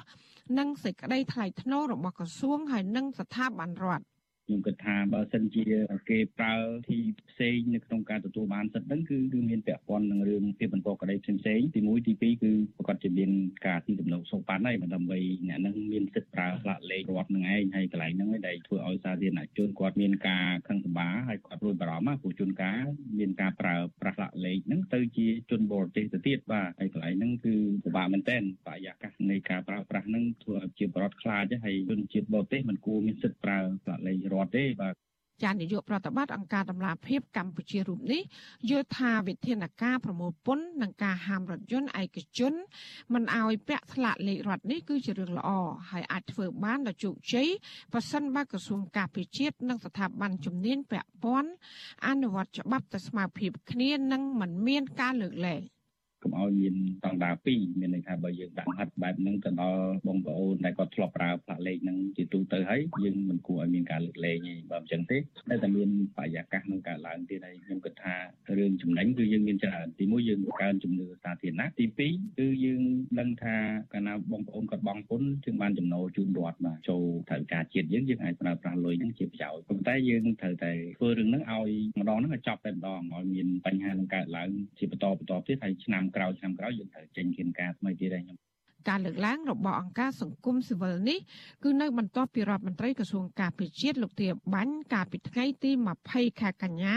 និងសេចក្តីថ្លៃថ្នូររបស់ក្រសួងហើយនិងស្ថាប័នរដ្ឋ ខ្ញុំគិតថាបើសិនជាគេប្រើទីផ្សេងនៅក្នុងការទទួលបានសិទ្ធិហ្នឹងគឺគឺមានពាក់ព័ន្ធនឹងរឿងពីបន្តក្តីផ្សេងផ្សេងទី1ទី2គឺប្រកាសជាមានការទីទំនងសុខបានហើយដើម្បីអ្នកហ្នឹងមានសិទ្ធិប្រើផ្លាកលេខរដ្ឋនឹងឯងហើយកន្លែងហ្នឹងឯងដែលធ្វើឲ្យសាធារណជនគាត់មានការខឹងសម្បាហើយគាត់រួចបារម្ភព្រោះជនការមានការប្រើប្រាស់ផ្លាកលេខហ្នឹងទៅជាជនបរទេសទៅទៀតបាទហើយកន្លែងហ្នឹងគឺពិបាកមែនទែនបរិយាកាសនៃការប្រើប្រាស់ហ្នឹងធ្វើឲ្យជាបរិវត្តខ្លាចហើយជនជាតិបរទេសមិនគួរមានសិទ្ធិប្រើផ្លាកលេខរដ្ឋទេបាទចាននាយកប្រតិបត្តិអង្គការដំឡាភិបកម្ពុជារូបនេះយល់ថាវិធានការប្រមូលពន្ធនិងការហាមរថយន្តឯកជនមិនឲ្យពាក់ស្លាកលេខរដ្ឋនេះគឺជារឿងល្អហើយអាចធ្វើបានដោយជោគជ័យប្រសិនបើក្រសួងការពារជាតិនិងស្ថាប័នជំនាញពាក់ព័ន្ធអនុវត្តច្បាប់ទៅស្មើភាពគ្នានិងមិនមានការលើកលែង កុំឲ្យមានស្តង់ដារ2មានន័យថាបើយើងដាក់ហាត់បែបហ្នឹងទៅដល់បងប្អូនដែលគាត់ធ្លាប់ប្រើផ្លាកលេខហ្នឹងជាទូទៅហើយយើងមិនគួរឲ្យមានការលើកលែងទេបើមិនចឹងទេតែតែមានបរិយាកាសនឹងកើតឡើងទៀតហើយខ្ញុំគិតថារឿងចំណេញគឺយើងមានច្រើនទីមួយយើងកើនជំនឿសាធារណៈទី2គឺយើងដឹងថាកាលណាបងប្អូនគាត់បង់ពន្ធយើងបានចំណូលជូនរដ្ឋបាទចូលថវិកាជាតិយើងយើងអាចប្រើប្រាស់លុយហ្នឹងជាប្រយោជន៍ប៉ុន្តែយើងត្រូវតែធ្វើរឿងហ្នឹងឲ្យម្ដងហ្នឹងឲ្យចប់តែម្ដងឲ្យមានបញ្ហានឹងកើតឡើងជាបន្តបន្តទៀតហើយឆ្នាំក្រោយឆ្នាំក្រោយយើងត្រូវចេញគៀនការថ្មីទៀតហើយខ្ញុំការលើកឡើងរបស់អង្គការសង្គមស៊ីវិលនេះគឺនៅបន្ទាប់ពីរដ្ឋមន្ត្រីក្រសួងការពារជាតិលោកទាបាញ់កាលពីថ្ងៃទី20ខែកញ្ញា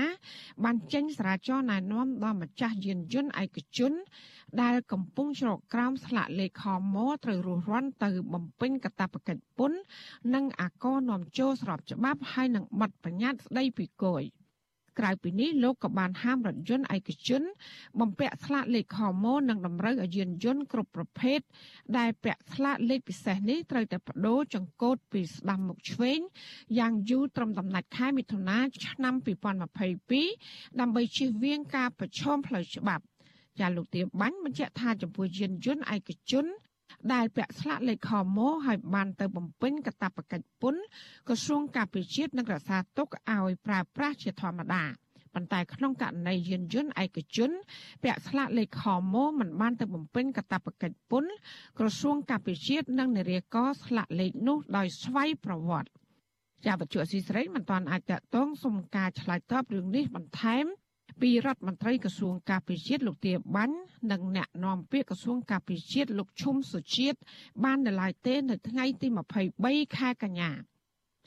បានចេញសារាចរណែនាំដល់ម្ចាស់យានយន្តឯកជន ដែលកំពុងច្រកក្រោមស្លាកលេខខមត្រូវរស់រាន់ទៅបំពេញកាតព្វកិច្ចពន្ធនិងអាករនាំចូលស្របច្បាប់ហើយនឹងប័ណ្ណបញ្ញត្តិស្ដីពីគយ។ ក្រៅពីនេះលោកក៏បានហាមរថយន្តឯកជន បំពាក់ស្លាកលេខខមនិងតម្រូវឲ្យយានយន្តគ្រប់ប្រភេទដែលពាក់ស្លាកលេខពិសេសនេះត្រូវតែបដូរចង្កូតពីស្ដាំមកឆ្វេងយ៉ាងយូរត្រឹមដំណាច់ខែមិថុនាឆ្នាំ2022ដើម្បីជៀសវាងការប្រឈមផ្លូវច្បាប់ចាលោកទាបាញ់បញ្ជាក់ថាចំពោះយានយន្តឯកជន ដែលពាក់ស្លាកលេខខមឲ្យបានទៅបំពេញកាតព្វកិច្ចពន្ធក្រសួងការពារជាតិនិងរក្សាទុកឲ្យប្រើប្រាស់ជាធម្មតាប៉ុន្តែក្នុងករណីយានយន្តឯកជនពាក់ស្លាកលេខខមមិនបានទៅបំពេញកាតព្វកិច្ចពន្ធក្រសួងការពារជាតិនិងនារីកស្លាកលេខនោះដោយស្វ័យប្រវត្តិជាវត្ថុអសីស្រីមិនទាន់អាចតតងសុំការឆ្លើយតបរឿងនេះបន្ថែម ពីរដ្ឋមន្ត្រីក្រសួងការពារជាតិលោកទាបាញ់និងអ្នកនាំពាក្យក្រសួងការពារជាតិលោកឈុំសុជាតិបាននៅឡើយទេនៅថ្ងៃទី23ខែកញ្ញា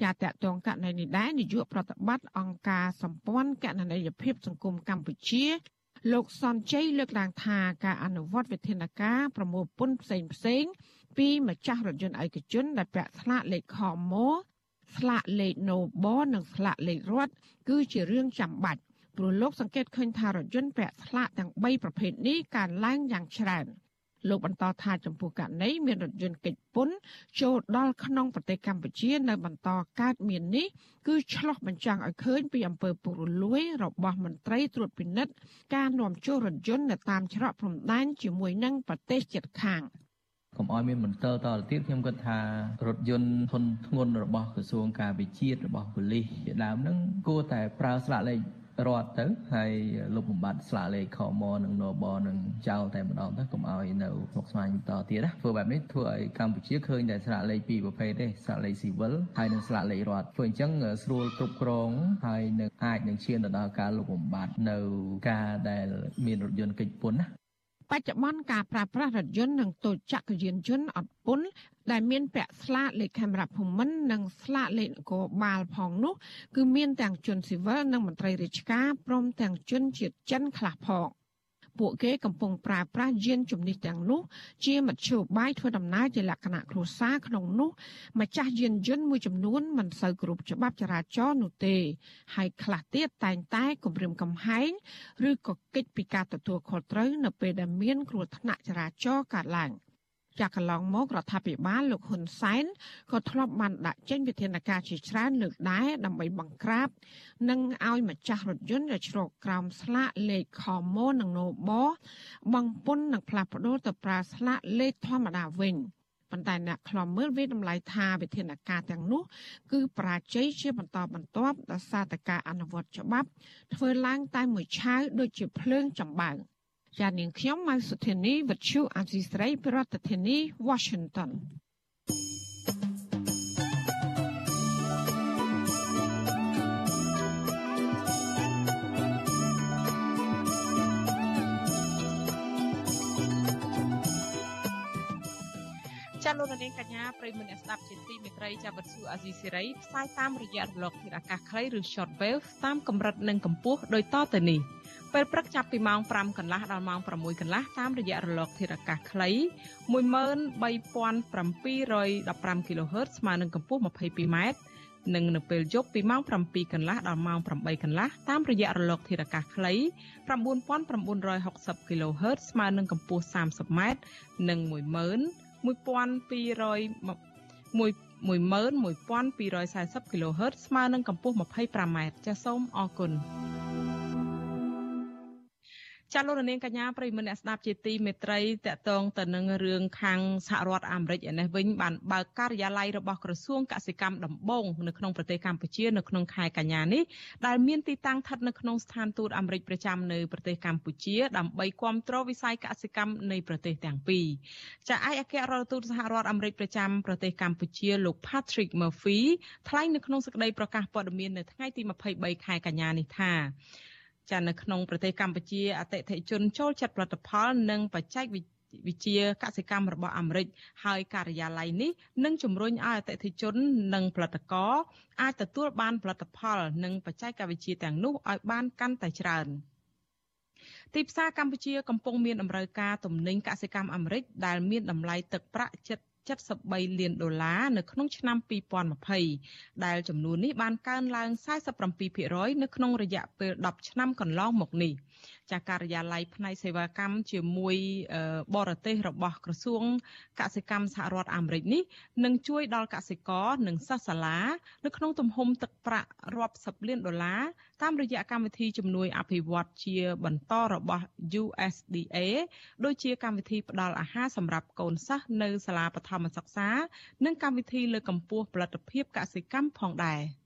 ជាតកតងកណនីដែរនាយកប្រតិបត្តិអង្គការសម្ព័ន្ធកណន័យភាពសង្គមកម្ពុជាលោកសំជ័យលើកឡើងថាការអនុវត្តវិធានការប្រមូលពន្ធផ្សេងផ្សេងពីម្ចាស់រថយន្តឯកជនដែលពាក់ស្លាកលេខខមស្លាកលេខ Nobo និងស្លាកលេខរដ្ឋគឺជារឿងចាំបាច់ ព្រោះលោកសង្កេតឃើញថារថយន្តពាក់ស្លាកទាំង3ប្រភេទនេះកើនឡើងយ៉ាងច្រើនលោកបន្តថាចំពោះករណីមានរថយន្តកិច្ចពន្ធចូលដល់ក្នុងប្រទេសកម្ពុជានៅបន្តកើតមាននេះគឺឆ្លោះបញ្ចាំងឲ្យឃើញពីអំពើពុករលួយរបស់មន្ត្រីត្រួតពិនិត្យការនាំចូលរថយន្តនៅតាមច្រកព្រំដែនជាមួយនឹងប្រទេសជិតខាងកុំឲ្យមានមន្ទិលតទៅទៀតខ្ញុំគិតថារថយន្តធនធ្ងន់របស់ក្រសួងការវិជាតិរបស់ប៉ូលីសជាដើមហ្នឹងគួរតែប្រើស្លាកលេខ រត់ទៅហើយលុបបំបត្តិស្លាកលេខខមនិងណបនឹងចោលតែម្ដងទៅកុំឲ្យនៅស្មុគស្មាញបន្តទៀតណាធ្វើបែបនេះធ្វើឲ្យកម្ពុជាឃើញតែស្លាកលេខពីរប្រភេទទេស្លាកលេខស៊ីវិលហើយនិងស្លាកលេខរដ្ឋធ្វើអញ្ចឹងស្រួលគ្រប់គ្រងហើយនឹងអាចនឹងឈានទៅដល់ការលុបបំបត្តិនៅការដែលមានរថយន្តកិច្ចពន្ធណា បច្ចុប្បន្នការប្រើប្រាស់រថយន្តនិងតូចចក្រយានយន្តអត់ពន្ធដែលមានពាក់ស្លាកលេខខេមរៈភូមិន្ទនិងស្លាកលេខនគរបាលផងនោះគឺមានទាំងជនស៊ីវិលនិងមន្ត្រីរាជការព្រមទាំងជនជាតិចិនខ្លះផង ពួកគេកំពុងប្រើប្រាស់យានជំនិះទាំងនោះ ជាមធ្យោបាយធ្វើដំណើរជាលក្ខណៈគ្រួសារក្នុងនោះម្ចាស់យានយន្តមួយចំនួនមិនសូវគ្រប់ច្បាប់ចរាចរណ៍នោះទេ ហើយខ្លះទៀតតែងតែគំរាមកំហែងឬក៏កិច្ចពីការទទួលខុសត្រូវនៅពេលដែលមានគ្រោះថ្នាក់ចរាចរណ៍កើតឡើង។ ចាក់កន្លងមករដ្ឋាភិបាលលោកហ៊ុនសែនក៏ធ្លាប់បានដាក់ចេញវិធានការជាច្រើនលើកដែរដើម្បីបង្ក្រាប និងឲ្យម្ចាស់រថយន្តដែលជ្រកក្រោមស្លាកលេខខមនិងណូបបងពុននិងផ្លាស់ប្ដូរទៅប្រើស្លាកលេខធម្មតាវិញប៉ុន្តែអ្នកខ្លំមើលវាតម្លៃថាវិធានការទាំងនោះ គឺប្រាជ័យជាបន្តបន្ទាប់ដោយសារតែការអនុវត្តច្បាប់ធ្វើឡើងតែមួយឆាវដូចជាភ្លើងចំបើង ចានាងខ្ញុំម៉ៅសុធានីវិទ្យុអាស៊ីស្រីប្រធានាធិបតី Washington ចាលោកនាងកញ្ញាប្រិយមិត្តអ្នកស្ដាប់ជាទីមេត្រីចាវិទ្យុអាស៊ីសេរីផ្សាយតាមរយៈរលកធាតុអាកាសខ្លីឬ shortwave តាមកម្រិតនិងកម្ពស់ដោយតទៅនេះ។ ពេលព្រឹកចាប់ពីម៉ោង5កន្លះដល់ម៉ោង6កន្លះតាមរយៈរលកធាតុអាកាសខ្លី13715 kHz ស្មើនឹងកម្ពស់ 22m និងនៅពេលយប់ពីម៉ោង7កន្លះដល់ម៉ោង8កន្លះតាមរយៈរលកធាតុអាកាសខ្លី9960 kHz ស្មើនឹងកម្ពស់ 30m និង11200 11240 kHz ស្មើនឹងកម្ពស់ 25m ចាសសូមអរគុណ ចាលោកនាងកញ្ញាប្រិយមិត្តអ្នកស្ដាប់ជាទីមេត្រីតកតងទៅនឹងរឿងខាងសហរដ្ឋអាមេរិកឯនេះវិញបានបើកការិយាល័យរបស់ក្រសួងកសិកម្មដំបងនៅក្នុងប្រទេសកម្ពុជានៅក្នុងខែកញ្ញានេះដែលមានទីតាំងស្ថិតនៅក្នុងស្ថានទូតអាមេរិកប្រចាំនៅប្រទេសកម្ពុជាដើម្បីគាំទ្រវិស័យកសិកម្មនៃប្រទេសទាំងពីរចាឯកអគ្គរដ្ឋទូតសហរដ្ឋអាមេរិកប្រចាំប្រទេសកម្ពុជាលោក Patrick Murphy ថ្លែងនៅក្នុងសេចក្តីប្រកាសព័ត៌មាននៅថ្ងៃទី23ខែកញ្ញានេះថា ចានៅក្នុងប្រទេសកម្ពុជាអតិថិជនចូលចិត្តផលិតផលនិងបច្ចេកវិទ្យាកសិកម្មរបស់អាមេរិកហើយការិយាល័យនេះនឹងជំរុញឲ្យអតិថិជននិងផលិតករអាចទទួលបានផលិតផលនិងបច្ចេកវិទ្យាទាំងនោះឲ្យបានកាន់តែច្រើនទីផ្សារកម្ពុជាកំពុងមានតម្រូវការទំនិញកសិកម្មអាមេរិកដែលមានតម្លៃទឹកប្រាក់ជិត 73លានដុល្លារនៅក្នុងឆ្នាំ2020ដែលចំនួននេះបានកើនឡើង47%នៅក្នុងរយៈពេល10ឆ្នាំកន្លងមកនេះ ចាការិយាល័យផ្នែកសេវាកម្មជាមួយបរទេសរបស់ក្រសួងកសិកម្មសហរដ្ឋអាមេរិកនេះនឹងជួយដល់កសិករនិងសិស្សសាលានៅក្នុងទំហំទឹកប្រាក់រាប់សិបលានដុល្លារតាមរយៈកម្មវិធីជំនួយអភិវឌ្ឍជាបន្តរបស់ USDA ដូចជាកម្មវិធីផ្ដល់អាហារសម្រាប់កូនសិស្សនៅសាលាបឋមសិក្សា និងកម្មវិធីលើកកម្ពស់ផលិតភាពកសិកម្មផងដែរ។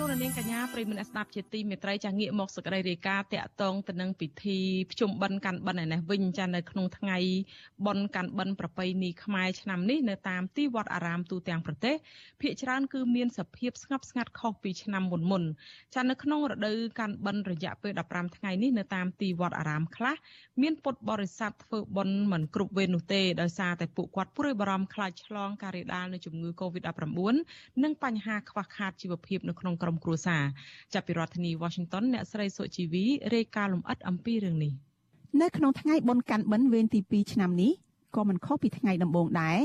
លោកនាងកញ្ញាប្រិមនស្ដាប់ជាទីមេត្រីចាងាកមកសក្តីរាយការណ៍តាក់ទងទៅនឹងពិធីភ្ជុំបិណ្ឌកាន់បិណ្ឌឯនេះវិញចានៅក្នុងថ្ងៃបុណ្យកាន់បិណ្ឌប្រពៃណីខ្មែរឆ្នាំនេះនៅតាមទីវត្តអារាមទូទាំងប្រទេសភាគច្រើនគឺមានសភាពស្ងប់ស្ងាត់ខុសពីឆ្នាំមុនមុនចានៅក្នុងរដូវកាន់បិណ្ឌរយៈពេល15ថ្ងៃនេះនៅតាមទីវត្តអារាមខ្លះមានពុទ្ធបរិស័ទធ្វើបុណ្យមិនគ្រប់វេននោះទេដោយសារតែពួកគាត់ព្រួយបារម្ភខ្លាចឆ្លងការរាលដាលនៃជំងឺ Covid-19 និងបញ្ហាខ្វះខាតជីវភាពនៅក្នុងក្រុមគ្រួសារចាប់ពីរដ្ឋធានី Washington អ្នកស្រីសុជីវីរាយការណ៍លម្អិតអំពីរឿងនេះនៅក្នុងថ្ងៃបុណ្យកាន់បិណ្ឌវេនទី2ឆ្នាំនេះក៏មិនខុសពីថ្ងៃដំបូងដែរ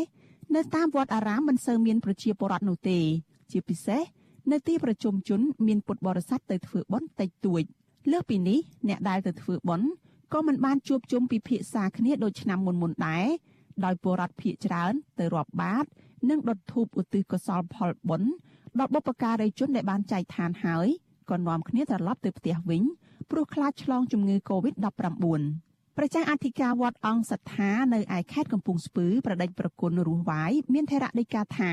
នៅតាមវត្តអារាមមិនសូវមានប្រជាពលរដ្ឋនោះទេ ជាពិសេសនៅទីប្រជុំជន មានពុទ្ធបរិស័ទទៅធ្វើបុណ្យតិចតួចលើសពីនេះអ្នកដែលទៅធ្វើបុណ្យក៏មិនបានជួបជុំពិភាក្សាគ្នាដូចឆ្នាំមុនមុនដែរដោយពលរដ្ឋភៀកច្រើនទៅរាប់បាត និងដុតធូបឧទ្ទិសកុសលផលបុណ្យ ដល់បុព្វការីជនដែលបានចែកឋានហើយក៏នាំគ្នាត្រឡប់ទៅផ្ទះវិញព្រោះខ្លាចឆ្លងជំងឺ Covid-19 ប្រជាអធិការវត្តអង្គសត្ថានៅឯខេត្តកំពង់ស្ពឺប្រដេចប្រគុណរស់វាយមានថេរដីកាថា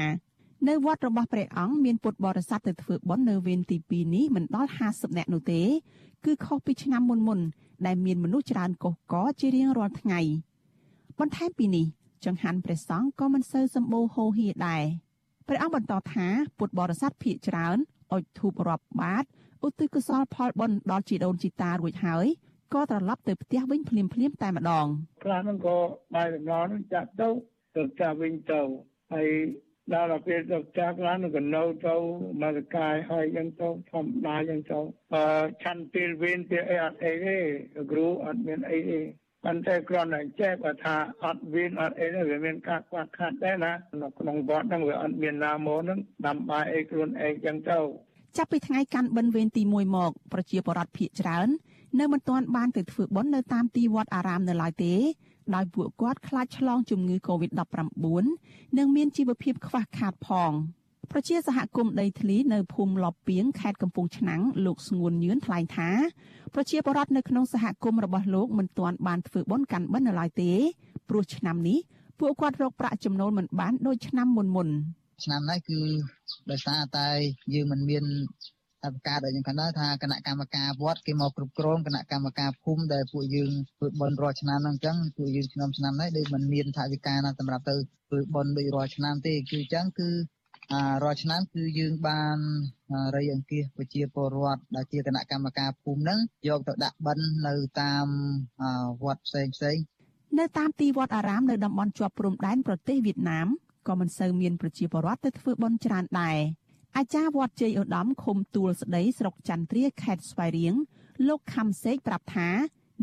នៅវត្តរបស់ព្រះអង្គមានពុទ្ធបរិស័ទទៅធ្វើបុណ្យនៅវេនទី2នេះមិនដល់50នាក់នោះទេគឺខុសពីឆ្នាំមុនមុនដែលមានមនុស្សច្រើនកុះកជារៀងរាល់ថ្ងៃបន្ថែមពីនេះចង្ហាន់ព្រះសង្ឃក៏មិនសូវសម្បូរហូរហៀដែរ ព្រះអង្គបន្តថាពុទ្ធបរិស័ទភាគច្រើនអុជធូបរាប់បាតឧទ្ទិសកុសលផលបុណ្យដល់ជីដូនជីតារួចហើយក៏ត្រឡប់ទៅផ្ទះវិញភ្លាមភ្លាមតែម្ដងខ្លះហ្នឹងក៏បាយដំណរហ្នឹងចាក់ទៅទៅចាក់វិញទៅហើយដល់ពេលទៅចាក់ឡើងក៏នៅទៅមកកាយហើយយ៉ាងទៅធម្មតាយ៉ាងទៅអឺឆាន់ពេលវិញពេលអីអត់អីទេគ្រូអត់មានអីទេ ប៉ុន្តែគ្រាន់តែចេះថាអត់វិញអត់អីទេវាមានការខ្វះខាតដែរណានៅក្នុងវត្តហ្នឹងវាអត់មានណាមកហ្នឹងដាំបាយអីខ្លួនឯងចឹងទៅចាប់ពីថ្ងៃកាន់បិណ្ឌវេនទី1មកប្រជាពលរដ្ឋភៀកច្រើននៅមិនទាន់បានទៅធ្វើបុណ្យនៅតាមទីវត្តអារាមនៅឡើយទេដោយពួកគាត់ខ្លាចឆ្លងជំងឺ Covid-19 និងមានជីវភាពខ្វះខាតផង ប្រជាសហគមន៍ដីធ្លីនៅភូមិលបពីងខេត្តកំពង់ឆ្នាំងលោកស្ងួនញឿនថ្លែងថាប្រជាពលរដ្ឋនៅក្នុងសហគមន៍របស់លោកមិនទាន់បានធ្វើបុណ្យកាន់បិណ្ឌនៅឡើយទេព្រោះឆ្នាំនេះពួកគាត់រកប្រាក់ចំណូលមិនបានដូចឆ្នាំមុនមុនឆ្នាំនេះគឺដោយសារតែយើងមិនមានតែប្រកាសដែលខ្ញុំខាងដែរថាគណៈកម្មការវត្តគេមកគ្រប់គ្រងគណៈកម្មការភូមិដែលពួកយើងធ្វើបន់រាល់ឆ្នាំហ្នឹងអញ្ចឹងពួកយើងឆ្នាំឆ្នាំនេះដូចមិនមានថាវិការណាសម្រាប់ទៅធ្វើបន់ដូចរាល់ឆ្នាំទេគឺអញ្ចឹងគឺ រាល់ឆ្នាំគឺយើងបានរៃអង្គាសប្រជាពលរដ្ឋដែលជាគណៈកម្មការភូមិហ្នឹងយកទៅដាក់បិណ្ឌនៅតាមវត្តផ្សេងផ្សេងនៅតាមទីវត្តអារាមនៅតំបន់ជាប់ព្រំដែនប្រទេសវៀតណាមក៏មិនសូវមានប្រជាពលរដ្ឋទៅធ្វើបុណ្យច្រើនដែរអាចារ្យវត្តជ័យឧត្តមឃុំទួលស្ដីស្រុកចន្ទ្រាខេត្តស្វាយរៀងលោកខំសេកប្រាប់ថា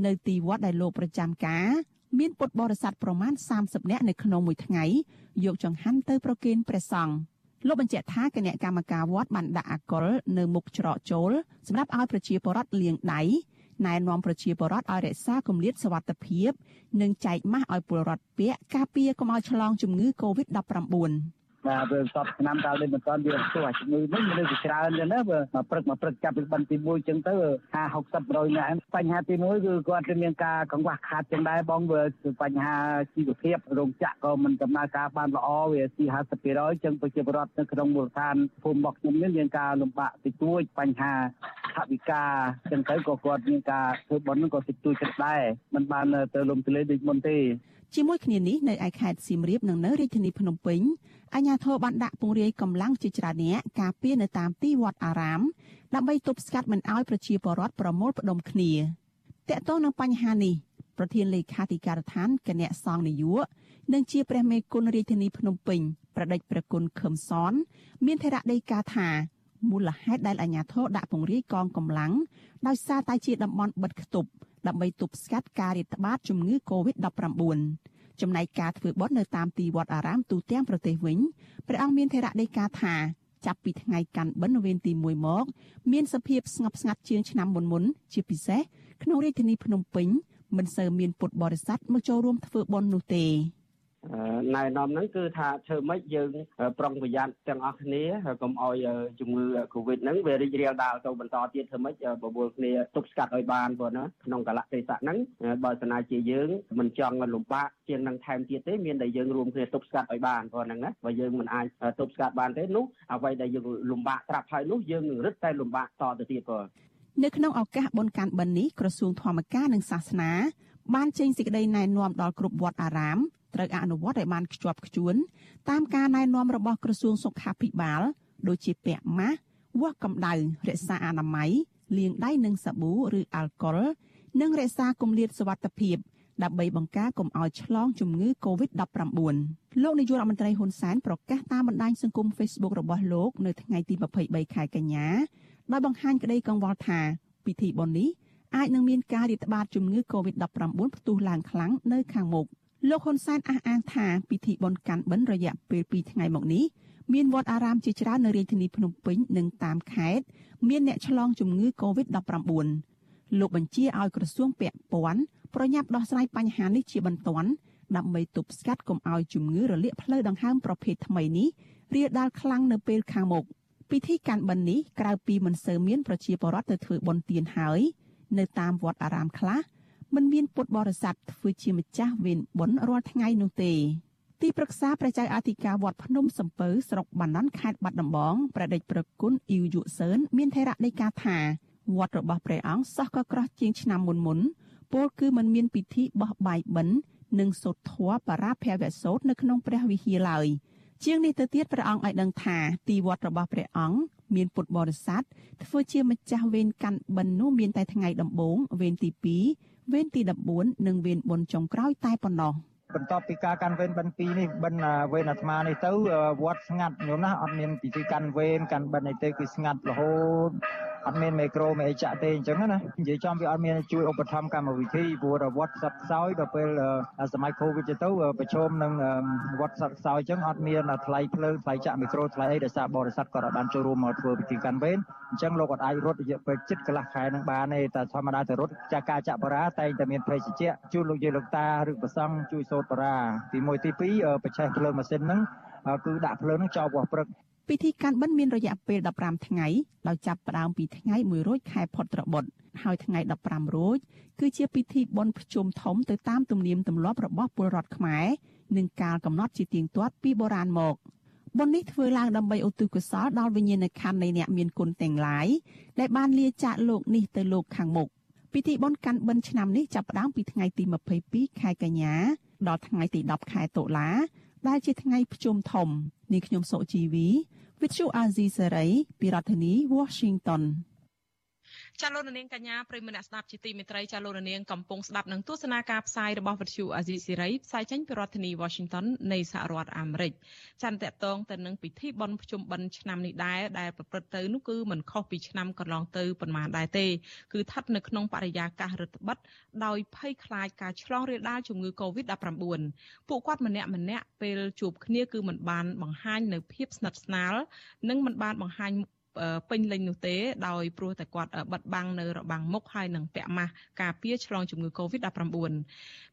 នៅទីវត្តដែលលោកប្រចាំការមានពុទ្ធបរិស័ទប្រមាណ30នាក់នៅក្នុងមួយថ្ងៃយកចង្ហាន់ទៅប្រគេនព្រះសង្ឃ លោកបញ្ជាក់ថាគណៈកម្មការវត្តបានដាក់អាកុលនៅមុខច្រកចូលសម្រាប់ឲ្យប្រជាពលរដ្ឋលាងដៃណែនាំប្រជាពលរដ្ឋឲ្យរក្សាគម្លាតសុវត្ថិភាព និងចែកម៉ាស់ឲ្យពលរដ្ឋពាក់ការពារកុំឲ្យឆ្លងជំងឺ Covid-19 បាទវាសពឆ្នាំកាលនេះមិនទាន់វាស្ទុះជំងឺនេះមនុស្សច្រើនចឹងណាបើព្រឹកមកព្រឹកចាប់ពីបិណ្ឌទី1ចឹងទៅ50 60 100នាក់បញ្ហាទី1គឺគាត់គឺមានការកង្វះខាតចឹងដែរបងវាបញ្ហាជីវភាពរោងចក្រក៏មិនដំណើរការបានល្អវាទី50%ចឹងប្រជាពលរដ្ឋនៅក្នុងមូលដ្ឋានភូមិរបស់ខ្ញុំនេះមានការលំបាកតិចតួចបញ្ហាថវិកាចឹងទៅក៏គាត់មានការធ្វើបុណ្យក៏តិចតួចចិត្តដែរមិនបានទៅលំទលេដូចមុនទេ ជាមួយគ្នានេះនៅឯខេត្តសៀមរាបនិងនៅរាជធានីភ្នំពេញអាជ្ញាធរបានដាក់ពង្រាយកម្លាំងជាច្រើនអ្នកការពារនៅតាមទីវត្តអារាមដើម្បីទប់ស្កាត់មិនឲ្យប្រជាពលរដ្ឋប្រមូលផ្ដុំគ្នាតកតងនឹងបញ្ហានេះប្រធានលេខាធិការដ្ឋានគណៈសង្ឃនយោនិងជាព្រះមេគុណរាជធានីភ្នំពេញប្រដេចប្រគុណខឹមសន មានថេរដីកាថាមូលហេតុដែលអាជ្ញាធរដាក់ពង្រាយកងកម្លាំងដោយសារតែជាតំបន់បិទគប់ ដើម្បីទប់ស្កាត់ការរាតត្បាតជំងឺ Covid-19 ចំណែកការធ្វើបុណ្យនៅតាមទីវត្តអារាមទូទាំងប្រទេសវិញព្រះអង្គមានថេរដីកាថាចាប់ពីថ្ងៃកាន់បិណ្ឌវេនទី1មក មានសភាពស្ងប់ស្ងាត់ជាងឆ្នាំមុនមុនជាពិសេសក្នុងរាជធានីភ្នំពេញមិនសូវមានពុទ្ធបរិស័ទមកចូលរួមធ្វើបុណ្យនោះទេ ណែនាំហ្នឹងគឺថាធ្វើម៉េចយើងប្រុងប្រយ័ត្នទាំងអស់គ្នាកុំឲ្យជំងឺ Covid ហ្នឹងវារីករាលដាលទៅបន្តទៀតធ្វើម៉េចបបួលគ្នាទប់ស្កាត់ឲ្យបានព្រោះណាក្នុងកលៈទេសៈហ្នឹងបើស្នាជាយើងមិនចង់លំបាកជាងនឹងថែមទៀតទេមានតែយើងរួមគ្នាទប់ស្កាត់ឲ្យបានព្រោះហ្នឹងណាបើយើងមិនអាចទប់ស្កាត់បានទេនោះអ្វីដែលយើងលំបាកត្រាប់ហើយនោះយើងនឹងរឹតតែលំបាកតទៅទៀតព្រោះនៅក្នុងឱកាសបុណ្យកាន់បិណ្ឌនេះក្រសួងធម្មការនិងសាសនាបានចេញសេចក្តីណែនាំដល់គ្រប់វត្តអារាម ត្រូវអនុវត្តឲ្យបានខ្ជាប់ខ្ជួនតាមការណែនាំរបស់ក្រសួងសុខាភិបាល ដូចជាពាក់ម៉ាស់វាស់កម្ដៅរក្សាអនាម័យលាងដៃនឹងសាប៊ូឬអាល់កុលនិងរក្សាគម្លាតសុវត្ថិភាពដើម្បីបង្ការកុំឲ្យឆ្លងជំងឺ Covid-19 លោកនាយករដ្ឋមន្ត្រីហ៊ុនសែនប្រកាសតាមបណ្ដាញសង្គម Facebook របស់លោកនៅថ្ងៃទី23ខែកញ្ញាដោយបង្ហាញក្តីកង្វល់ថាពិធីបុណ្យនេះអាចនឹងមានការរាតត្បាតជំងឺ Covid-19 ផ្ទុះឡើងខ្លាំងនៅខាងមុខ លោកហ៊ុនសែនអះអាងថាពិធីបុណ្យកាន់បិណ្ឌរយៈពេល2ថ្ងៃមកនេះមានវត្តអារាមជាច្រើននៅរាជធានីភ្នំពេញនិងតាមខេត្តមានអ្នកឆ្លងជំងឺ Covid-19 លោកបញ្ជាឲ្យក្រសួងពាក់ព័ន្ធប្រញាប់ដោះស្រាយបញ្ហានេះជាបន្ទាន់ដើម្បីទប់ស្កាត់កុំឲ្យជំងឺរលាកផ្លូវដង្ហើមប្រភេទថ្មីនេះរាលដាលខ្លាំងនៅពេលខាងមុខពិធីកាន់បិណ្ឌនេះក្រៅពីមិនសូវមានប្រជាពលរដ្ឋទៅធ្វើបុណ្យទានហើយនៅតាមវត្តអារាមខ្លះ មិនមានពុទ្ធបរិស័ទធ្វើជាម្ចាស់វេនបុណ្យរាល់ថ្ងៃនោះទេទីប្រឹក្សាព្រះចៅអធិការវត្តភ្នំសំពៅស្រុកបាណន់ខេត្តបាត់ដំបងព្រះដេចប្រគុណអ៊ីវយុសឿនមានថេរដីកាថាវត្តរបស់ព្រះអង្គសោះក៏ក្រោះជាងឆ្នាំមុនមុនពលគឺมันមានពិធីបោះបាយបិណ្ឌនិងសូត្រធម៌បរាភវសូត្រនៅក្នុងព្រះវិហារឡើយជាងនេះទៅទៀតព្រះអង្គឲ្យដឹងថាទីវត្តរបស់ព្រះអង្គមានពុទ្ធបរិស័ទធ្វើជាម្ចាស់វេនកាន់បិណ្ឌនោះមានតែថ្ងៃដំបូងវេនទី2 វេនទី14និងវេនបុណ្យចុងក្រោយតែប៉ុណ្ណោះ បន្ទាប់ពីការកាន់វេនបិណ្ឌ2នេះបិណ្ឌវេនអាត្មានេះទៅវត្តស្ងាត់ញោមណាអត់មានពិធីកាន់វេនកាន់បិណ្ឌអីទេគឺស្ងាត់រហូតអត់មានមេក្រូមេអីចាក់ទេអញ្ចឹងណានិយាយចំវាអត់មានជួយឧបត្ថម្ភកម្មវិធីព្រោះវត្តសັດខ្សោយដល់ពេលសម័យ Covid ទៅប្រឈមនឹងវត្តសັດខ្សោយអញ្ចឹងអត់មានថ្លៃភ្លើងថ្លៃចាក់មេក្រូថ្លៃអីដោយសារបរិស័ទគាត់អត់បានចូលរួមមកធ្វើពិធីកាន់វេនអញ្ចឹងលោកអត់អាចរត់រយៈពេលជិតកន្លះខែនឹងបានទេតែធម្មតាទៅរត់ចាការចាក់បារាតែងតែមានភេសជ្ជៈជួយលោកយាយលោកតាឬប្រសង់ជួយសូត្របារាទី1ទី2បច្ចេកភ្លើងម៉ាស៊ីនហ្នឹងគឺដាក់ភ្លើងហ្នឹងចោលវាស់ព្រឹកពិធីកាន់បិណ្ឌមានរយៈពេល15ថ្ងៃដោយចាប់ផ្ដើមពីថ្ងៃ1រោចខែផុតត្របុត្រហើយថ្ងៃ15រោចគឺជាពិធីបុណ្យភ្ជុំធំទៅតាមទំនៀមទម្លាប់របស់ពលរដ្ឋខ្មែរនិងកាលកំណត់ជាទៀងទាត់ពីបុរាណមកបុណ្យនេះធ្វើឡើងដើម្បីឧទ្ទិសកុសលដល់វិញ្ញាណក្ខន្ធនៃអ្នកមានគុណទាំងឡាយដែលបានលាចាកលោកនេះទៅលោកខាងមុខពិធីបុណ្យកាន់បិណ្ឌឆ្នាំនេះចាប់ផ្ដើមពីថ្ងៃទី22ខែកញ្ញា ដល់ថ្ងៃទី10ខែតុលា ដែលជាថ្ងៃភ្ជុំធំនេះខ្ញុំសុជីវី With you Azizi Saray ពីរដ្ឋធានី Washington ចាលោកនាងកញ្ញាប្រិមមអ្នកស្ដាប់ជាទីមេត្រីចាលោកនាងកំពុងស្ដាប់នឹងទស្សនាការផ្សាយរបស់វិទ្យុអាស៊ីសេរីផ្សាយចេញពីរដ្ឋធានី Washington នៃសហរដ្ឋអាមេរិកចាតកតងទៅនឹងពិធីបុណ្យភ្ជុំបិណ្ឌឆ្នាំនេះដែរដែលប្រព្រឹត្តទៅនោះគឺមិនខុសពីឆ្នាំកន្លងទៅប៉ុន្មានដែរទេគឺស្ថិតនៅក្នុងបរិយាកាសរដ្ឋបិទដោយភ័យខ្លាចការឆ្លងរាលដាលជំងឺ Covid-19 ពួកគាត់ម្នាក់ម្នាក់ពេលជួបគ្នាគឺមិនបានបង្ហាញនៅភាពស្និទ្ធស្នាលនិងមិនបានបង្ហាញ ពេញលេញនោះទេដោយព្រោះតែគាត់បិទបាំងនៅរបាំងមុខហើយនឹងពាក់ម៉ាស់ការពារឆ្លងជំងឺ Covid-19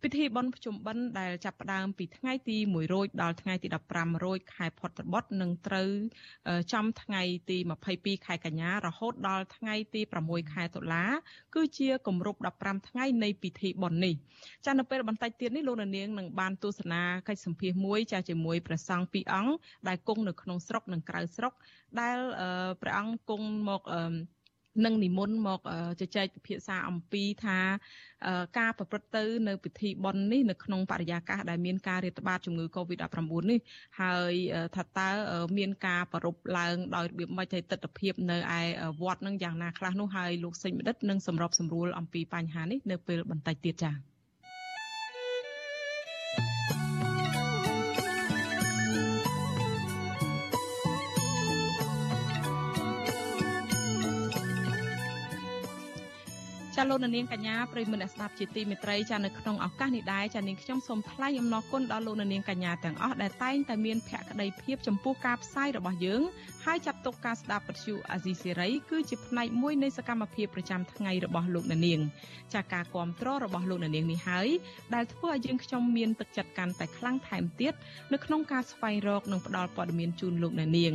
ពិធីបុណ្យភ្ជុំបិណ្ឌដែលចាប់ផ្ដើមពីថ្ងៃទី1រោចដល់ថ្ងៃទី15រោចខែផុតត្បុតនឹងត្រូវចំថ្ងៃទី22ខែកញ្ញារហូតដល់ថ្ងៃទី6ខែតុលាគឺជាគម្រប់15ថ្ងៃនៃពិធីបុណ្យនេះចានៅពេលបន្តិចទៀតនេះលោកនាងនឹងបានទស្សនាកិច្ចសម្ភាសមួយចាជាមួយព្រះសង្ឃពីរអង្គដែលគង់នៅក្នុងស្រុកនិងក្រៅស្រុកដែលព្រះអង្គគង់មកនឹងនិមន្តមកជជែកពិភាក្សាអំពីថាការប្រព្រឹត្តទៅនៅពិធីបុណ្យនេះនៅក្នុងបរិយាកាសដែលមានការរាតត្បាតជំងឺ Covid-19 នេះហើយថាតើមានការប្ររពឡើងដោយរបៀបម៉េចទៅទស្សនវិជ្ជានៅឯវត្តនឹងយ៉ាងណាខ្លះនោះហើយលោកសេងបណ្ឌិតនឹងសម្របសម្រួលអំពីបញ្ហានេះនៅពេលបន្តិចទៀតចា៎ ចាលោកនាងកញ្ញាប្រិយមិត្តអ្នកស្ដាប់ជាទីមេត្រីចានៅក្នុងឱកាសនេះដែរចានាងខ្ញុំសូមថ្លែងអំណរគុណដល់លោកនាងកញ្ញាទាំងអស់ដែលតែងតែមានភក្ដីភាពចំពោះការផ្សាយរបស់យើង ហើយចាត់ទុកការស្ដាប់ពទ្យុអាស៊ីសេរីគឺជាផ្នែកមួយនៃសកម្មភាពប្រចាំថ្ងៃរបស់លោកនាងចាការគ្រប់គ្រងរបស់លោកនាងនេះហើយដែលធ្វើឲ្យយើងខ្ញុំមានទឹកចិត្តកាន់តែខ្លាំងថែមទៀតនៅក្នុងការស្វែងរកនិងផ្តល់ព័ត៌មានជូនលោកនាង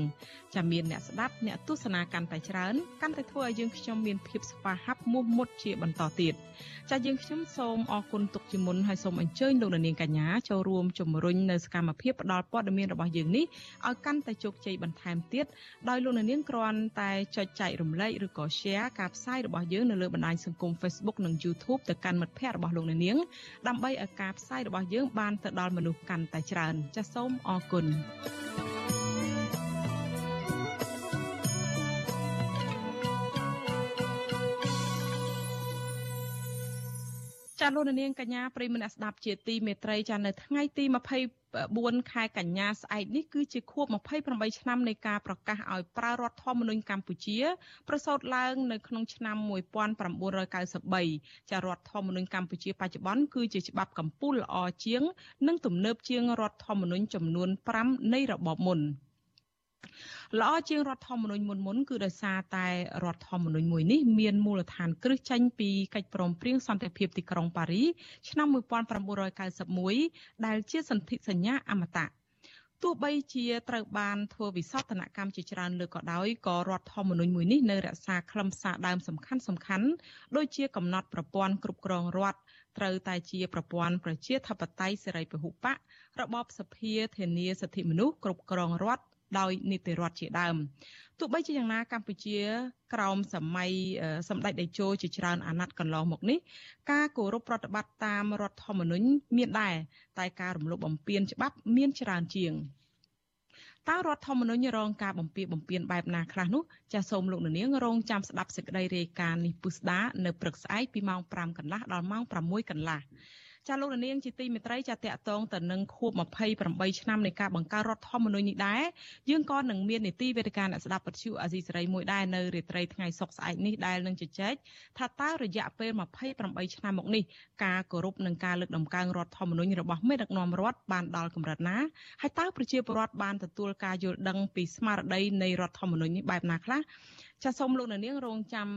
ចាមានអ្នកស្ដាប់អ្នកទស្សនាកាន់តែច្រើនកាន់តែធ្វើឲ្យយើងខ្ញុំមានភាពស្វាហាប់មោះមុតជាបន្តទៀតចាយើងខ្ញុំសូមអរគុណទុកជាមុនហើយសូមអញ្ជើញលោកនាងកញ្ញាចូលរួមជំរុញនៅសកម្មភាពផ្តល់ព័ត៌មានរបស់យើងនេះឲ្យកាន់តែជោគជ័យបន្ថែមទៀតដោយលោកនាងគ្រាន់តែចុចចែករំលែកឬក៏ share ការផ្សាយរបស់យើងនៅលើបណ្ដាញសង្គម Facebook និង YouTube ទៅកាន់មិត្តភ័ក្តិរបស់លោកនាងដើម្បីឲ្យការផ្សាយរបស់យើងបានទៅដល់មនុស្សកាន់តែច្រើនចាសសូមអរគុណ ចាលោកនាងកញ្ញាប្រិមនស្ដាប់ជាទីមេត្រីចានៅថ្ងៃទី24ខែកញ្ញាស្អែកនេះគឺជាខួប28ឆ្នាំនៃការប្រកាសឲ្យប្រើរដ្ឋធម្មនុញ្ញកម្ពុជា ប្រសូតឡើងនៅក្នុងឆ្នាំ1993ចារដ្ឋធម្មនុញ្ញកម្ពុជាបច្ចុប្បន្នគឺជាច្បាប់កម្ពុជាល្អជាង និងទំនើបជាងរដ្ឋធម្មនុញ្ញចំនួន5នៃរបបមុន ល្អជាងរដ្ឋធម្មនុញ្ញមុនមុនគឺដោយសារតែរដ្ឋធម្មនុញ្ញមួយនេះមានមូលដ្ឋានគ្រឹះចេញពីកិច្ចព្រមព្រៀងសន្តិភាពទីក្រុងប៉ារីឆ្នាំ1991ដែលជាសន្ធិសញ្ញាអមតៈទោះបីជាត្រូវបានធ្វើវិសោធនកម្មជាច្រើនលើកក៏ដោយក៏រដ្ឋធម្មនុញ្ញមួយនេះនៅរក្សាខ្លឹមសារដើមសំខាន់សំខាន់ដូចជាកំណត់ប្រព័ន្ធគ្រប់គ្រងរដ្ឋត្រូវតែជាប្រព័ន្ធប្រជាធិបតេយ្យសេរីពហុបករបបសភាធានាសិទ្ធិមនុស្សគ្រប់គ្រងរដ្ឋ ដោយនីតិរដ្ឋជាដើមទោះបីជាយ៉ាងណាកម្ពុជា ក្រោមសម័យសម្ដេចតេជោជាច្រើនអាណត្តិកន្លងមកនេះការគោរពប្រតិបត្តិតាមរដ្ឋធម្មនុញ្ញមានដែរតែការរំលោភបំពានច្បាប់មានច្រើនជាងតើរដ្ឋធម្មនុញ្ញរងការបំពានបំពានបែបណាខ្លះនោះចាសសូមលោកនាងរងចាំស្ដាប់សេចក្តីរាយការណ៍នេះពុស្ដានៅព្រឹកស្អែកពីម៉ោង5កន្លះដល់ម៉ោង6កន្លះ ចាលោកនាងជាទីមេត្រីចាតកតងទៅនឹងខួប28ឆ្នាំនៃការបង្កើតរដ្ឋធម្មនុញ្ញនេះដែរយើងក៏នឹងមាននីតិវេទិកាអ្នកស្ដាប់ពទ្យុអាស៊ីសេរីមួយដែរនៅរាត្រីថ្ងៃសុក្រស្អែកនេះដែលនឹងជជែកថាតើរយៈពេល28ឆ្នាំមកនេះការគោរពនិងការលើកដំកើងរដ្ឋធម្មនុញ្ញរបស់មេដឹកនាំរដ្ឋបានដល់កម្រិតណាហើយតើប្រជាពលរដ្ឋបានទទួលការយល់ដឹងពីស្មារតីនៃរដ្ឋធម្មនុញ្ញនេះបែបណាខ្លះចាសសូមលោកនាងរងចាំ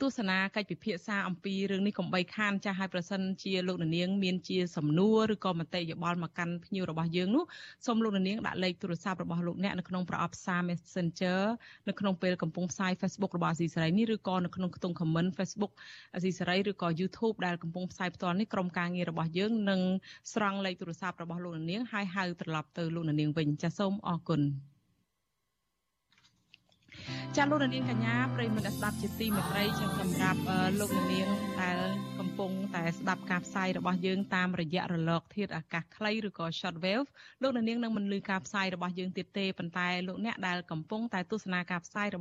ទស្សនាកិច្ចពិភាក្សាអំពីរឿងនេះកុំបីខានចាស់ឲ្យប្រសិនជាលោកនាង មានជាសំណួរឬក៏មតិយោបល់មកកាន់ភ្ញៀវរបស់យើងនោះសូមលោកនាងដាក់លេខទូរស័ព្ទរបស់លោកអ្នកនៅក្នុងប្រអប់សារ Messenger នៅក្នុងពេលកំពុងផ្សាយ Facebook របស់អាស៊ីសេរីនេះឬក៏នៅក្នុងខ្ទង់ comment Facebook អាស៊ីសេរីឬក៏ YouTube ដែលកំពុងផ្សាយផ្ទាល់នេះក្រុមការងាររបស់យើងនឹងស្រង់លេខទូរស័ព្ទរបស់លោកនាងហើយហៅត្រឡប់ទៅលោកនាងវិញចាសសូមអរគុណ ចាលោកនាងកញ្ញាប្រិយមិត្តស្ដាប់ជាទីមេត្រីចឹងសម្រាប់លោកនាងដែលកំពុងតែស្ដាប់ការផ្សាយរបស់យើងតាមរយៈរលក ធាតុអាកាសខ្លីឬក៏ shortwave លោកនាងនឹងមិនលឺការផ្សាយរបស់យើងទៀតទេប៉ុន្តែលោកអ្នកដែលកំពុងតែទស្សនាការផ្សាយរបស់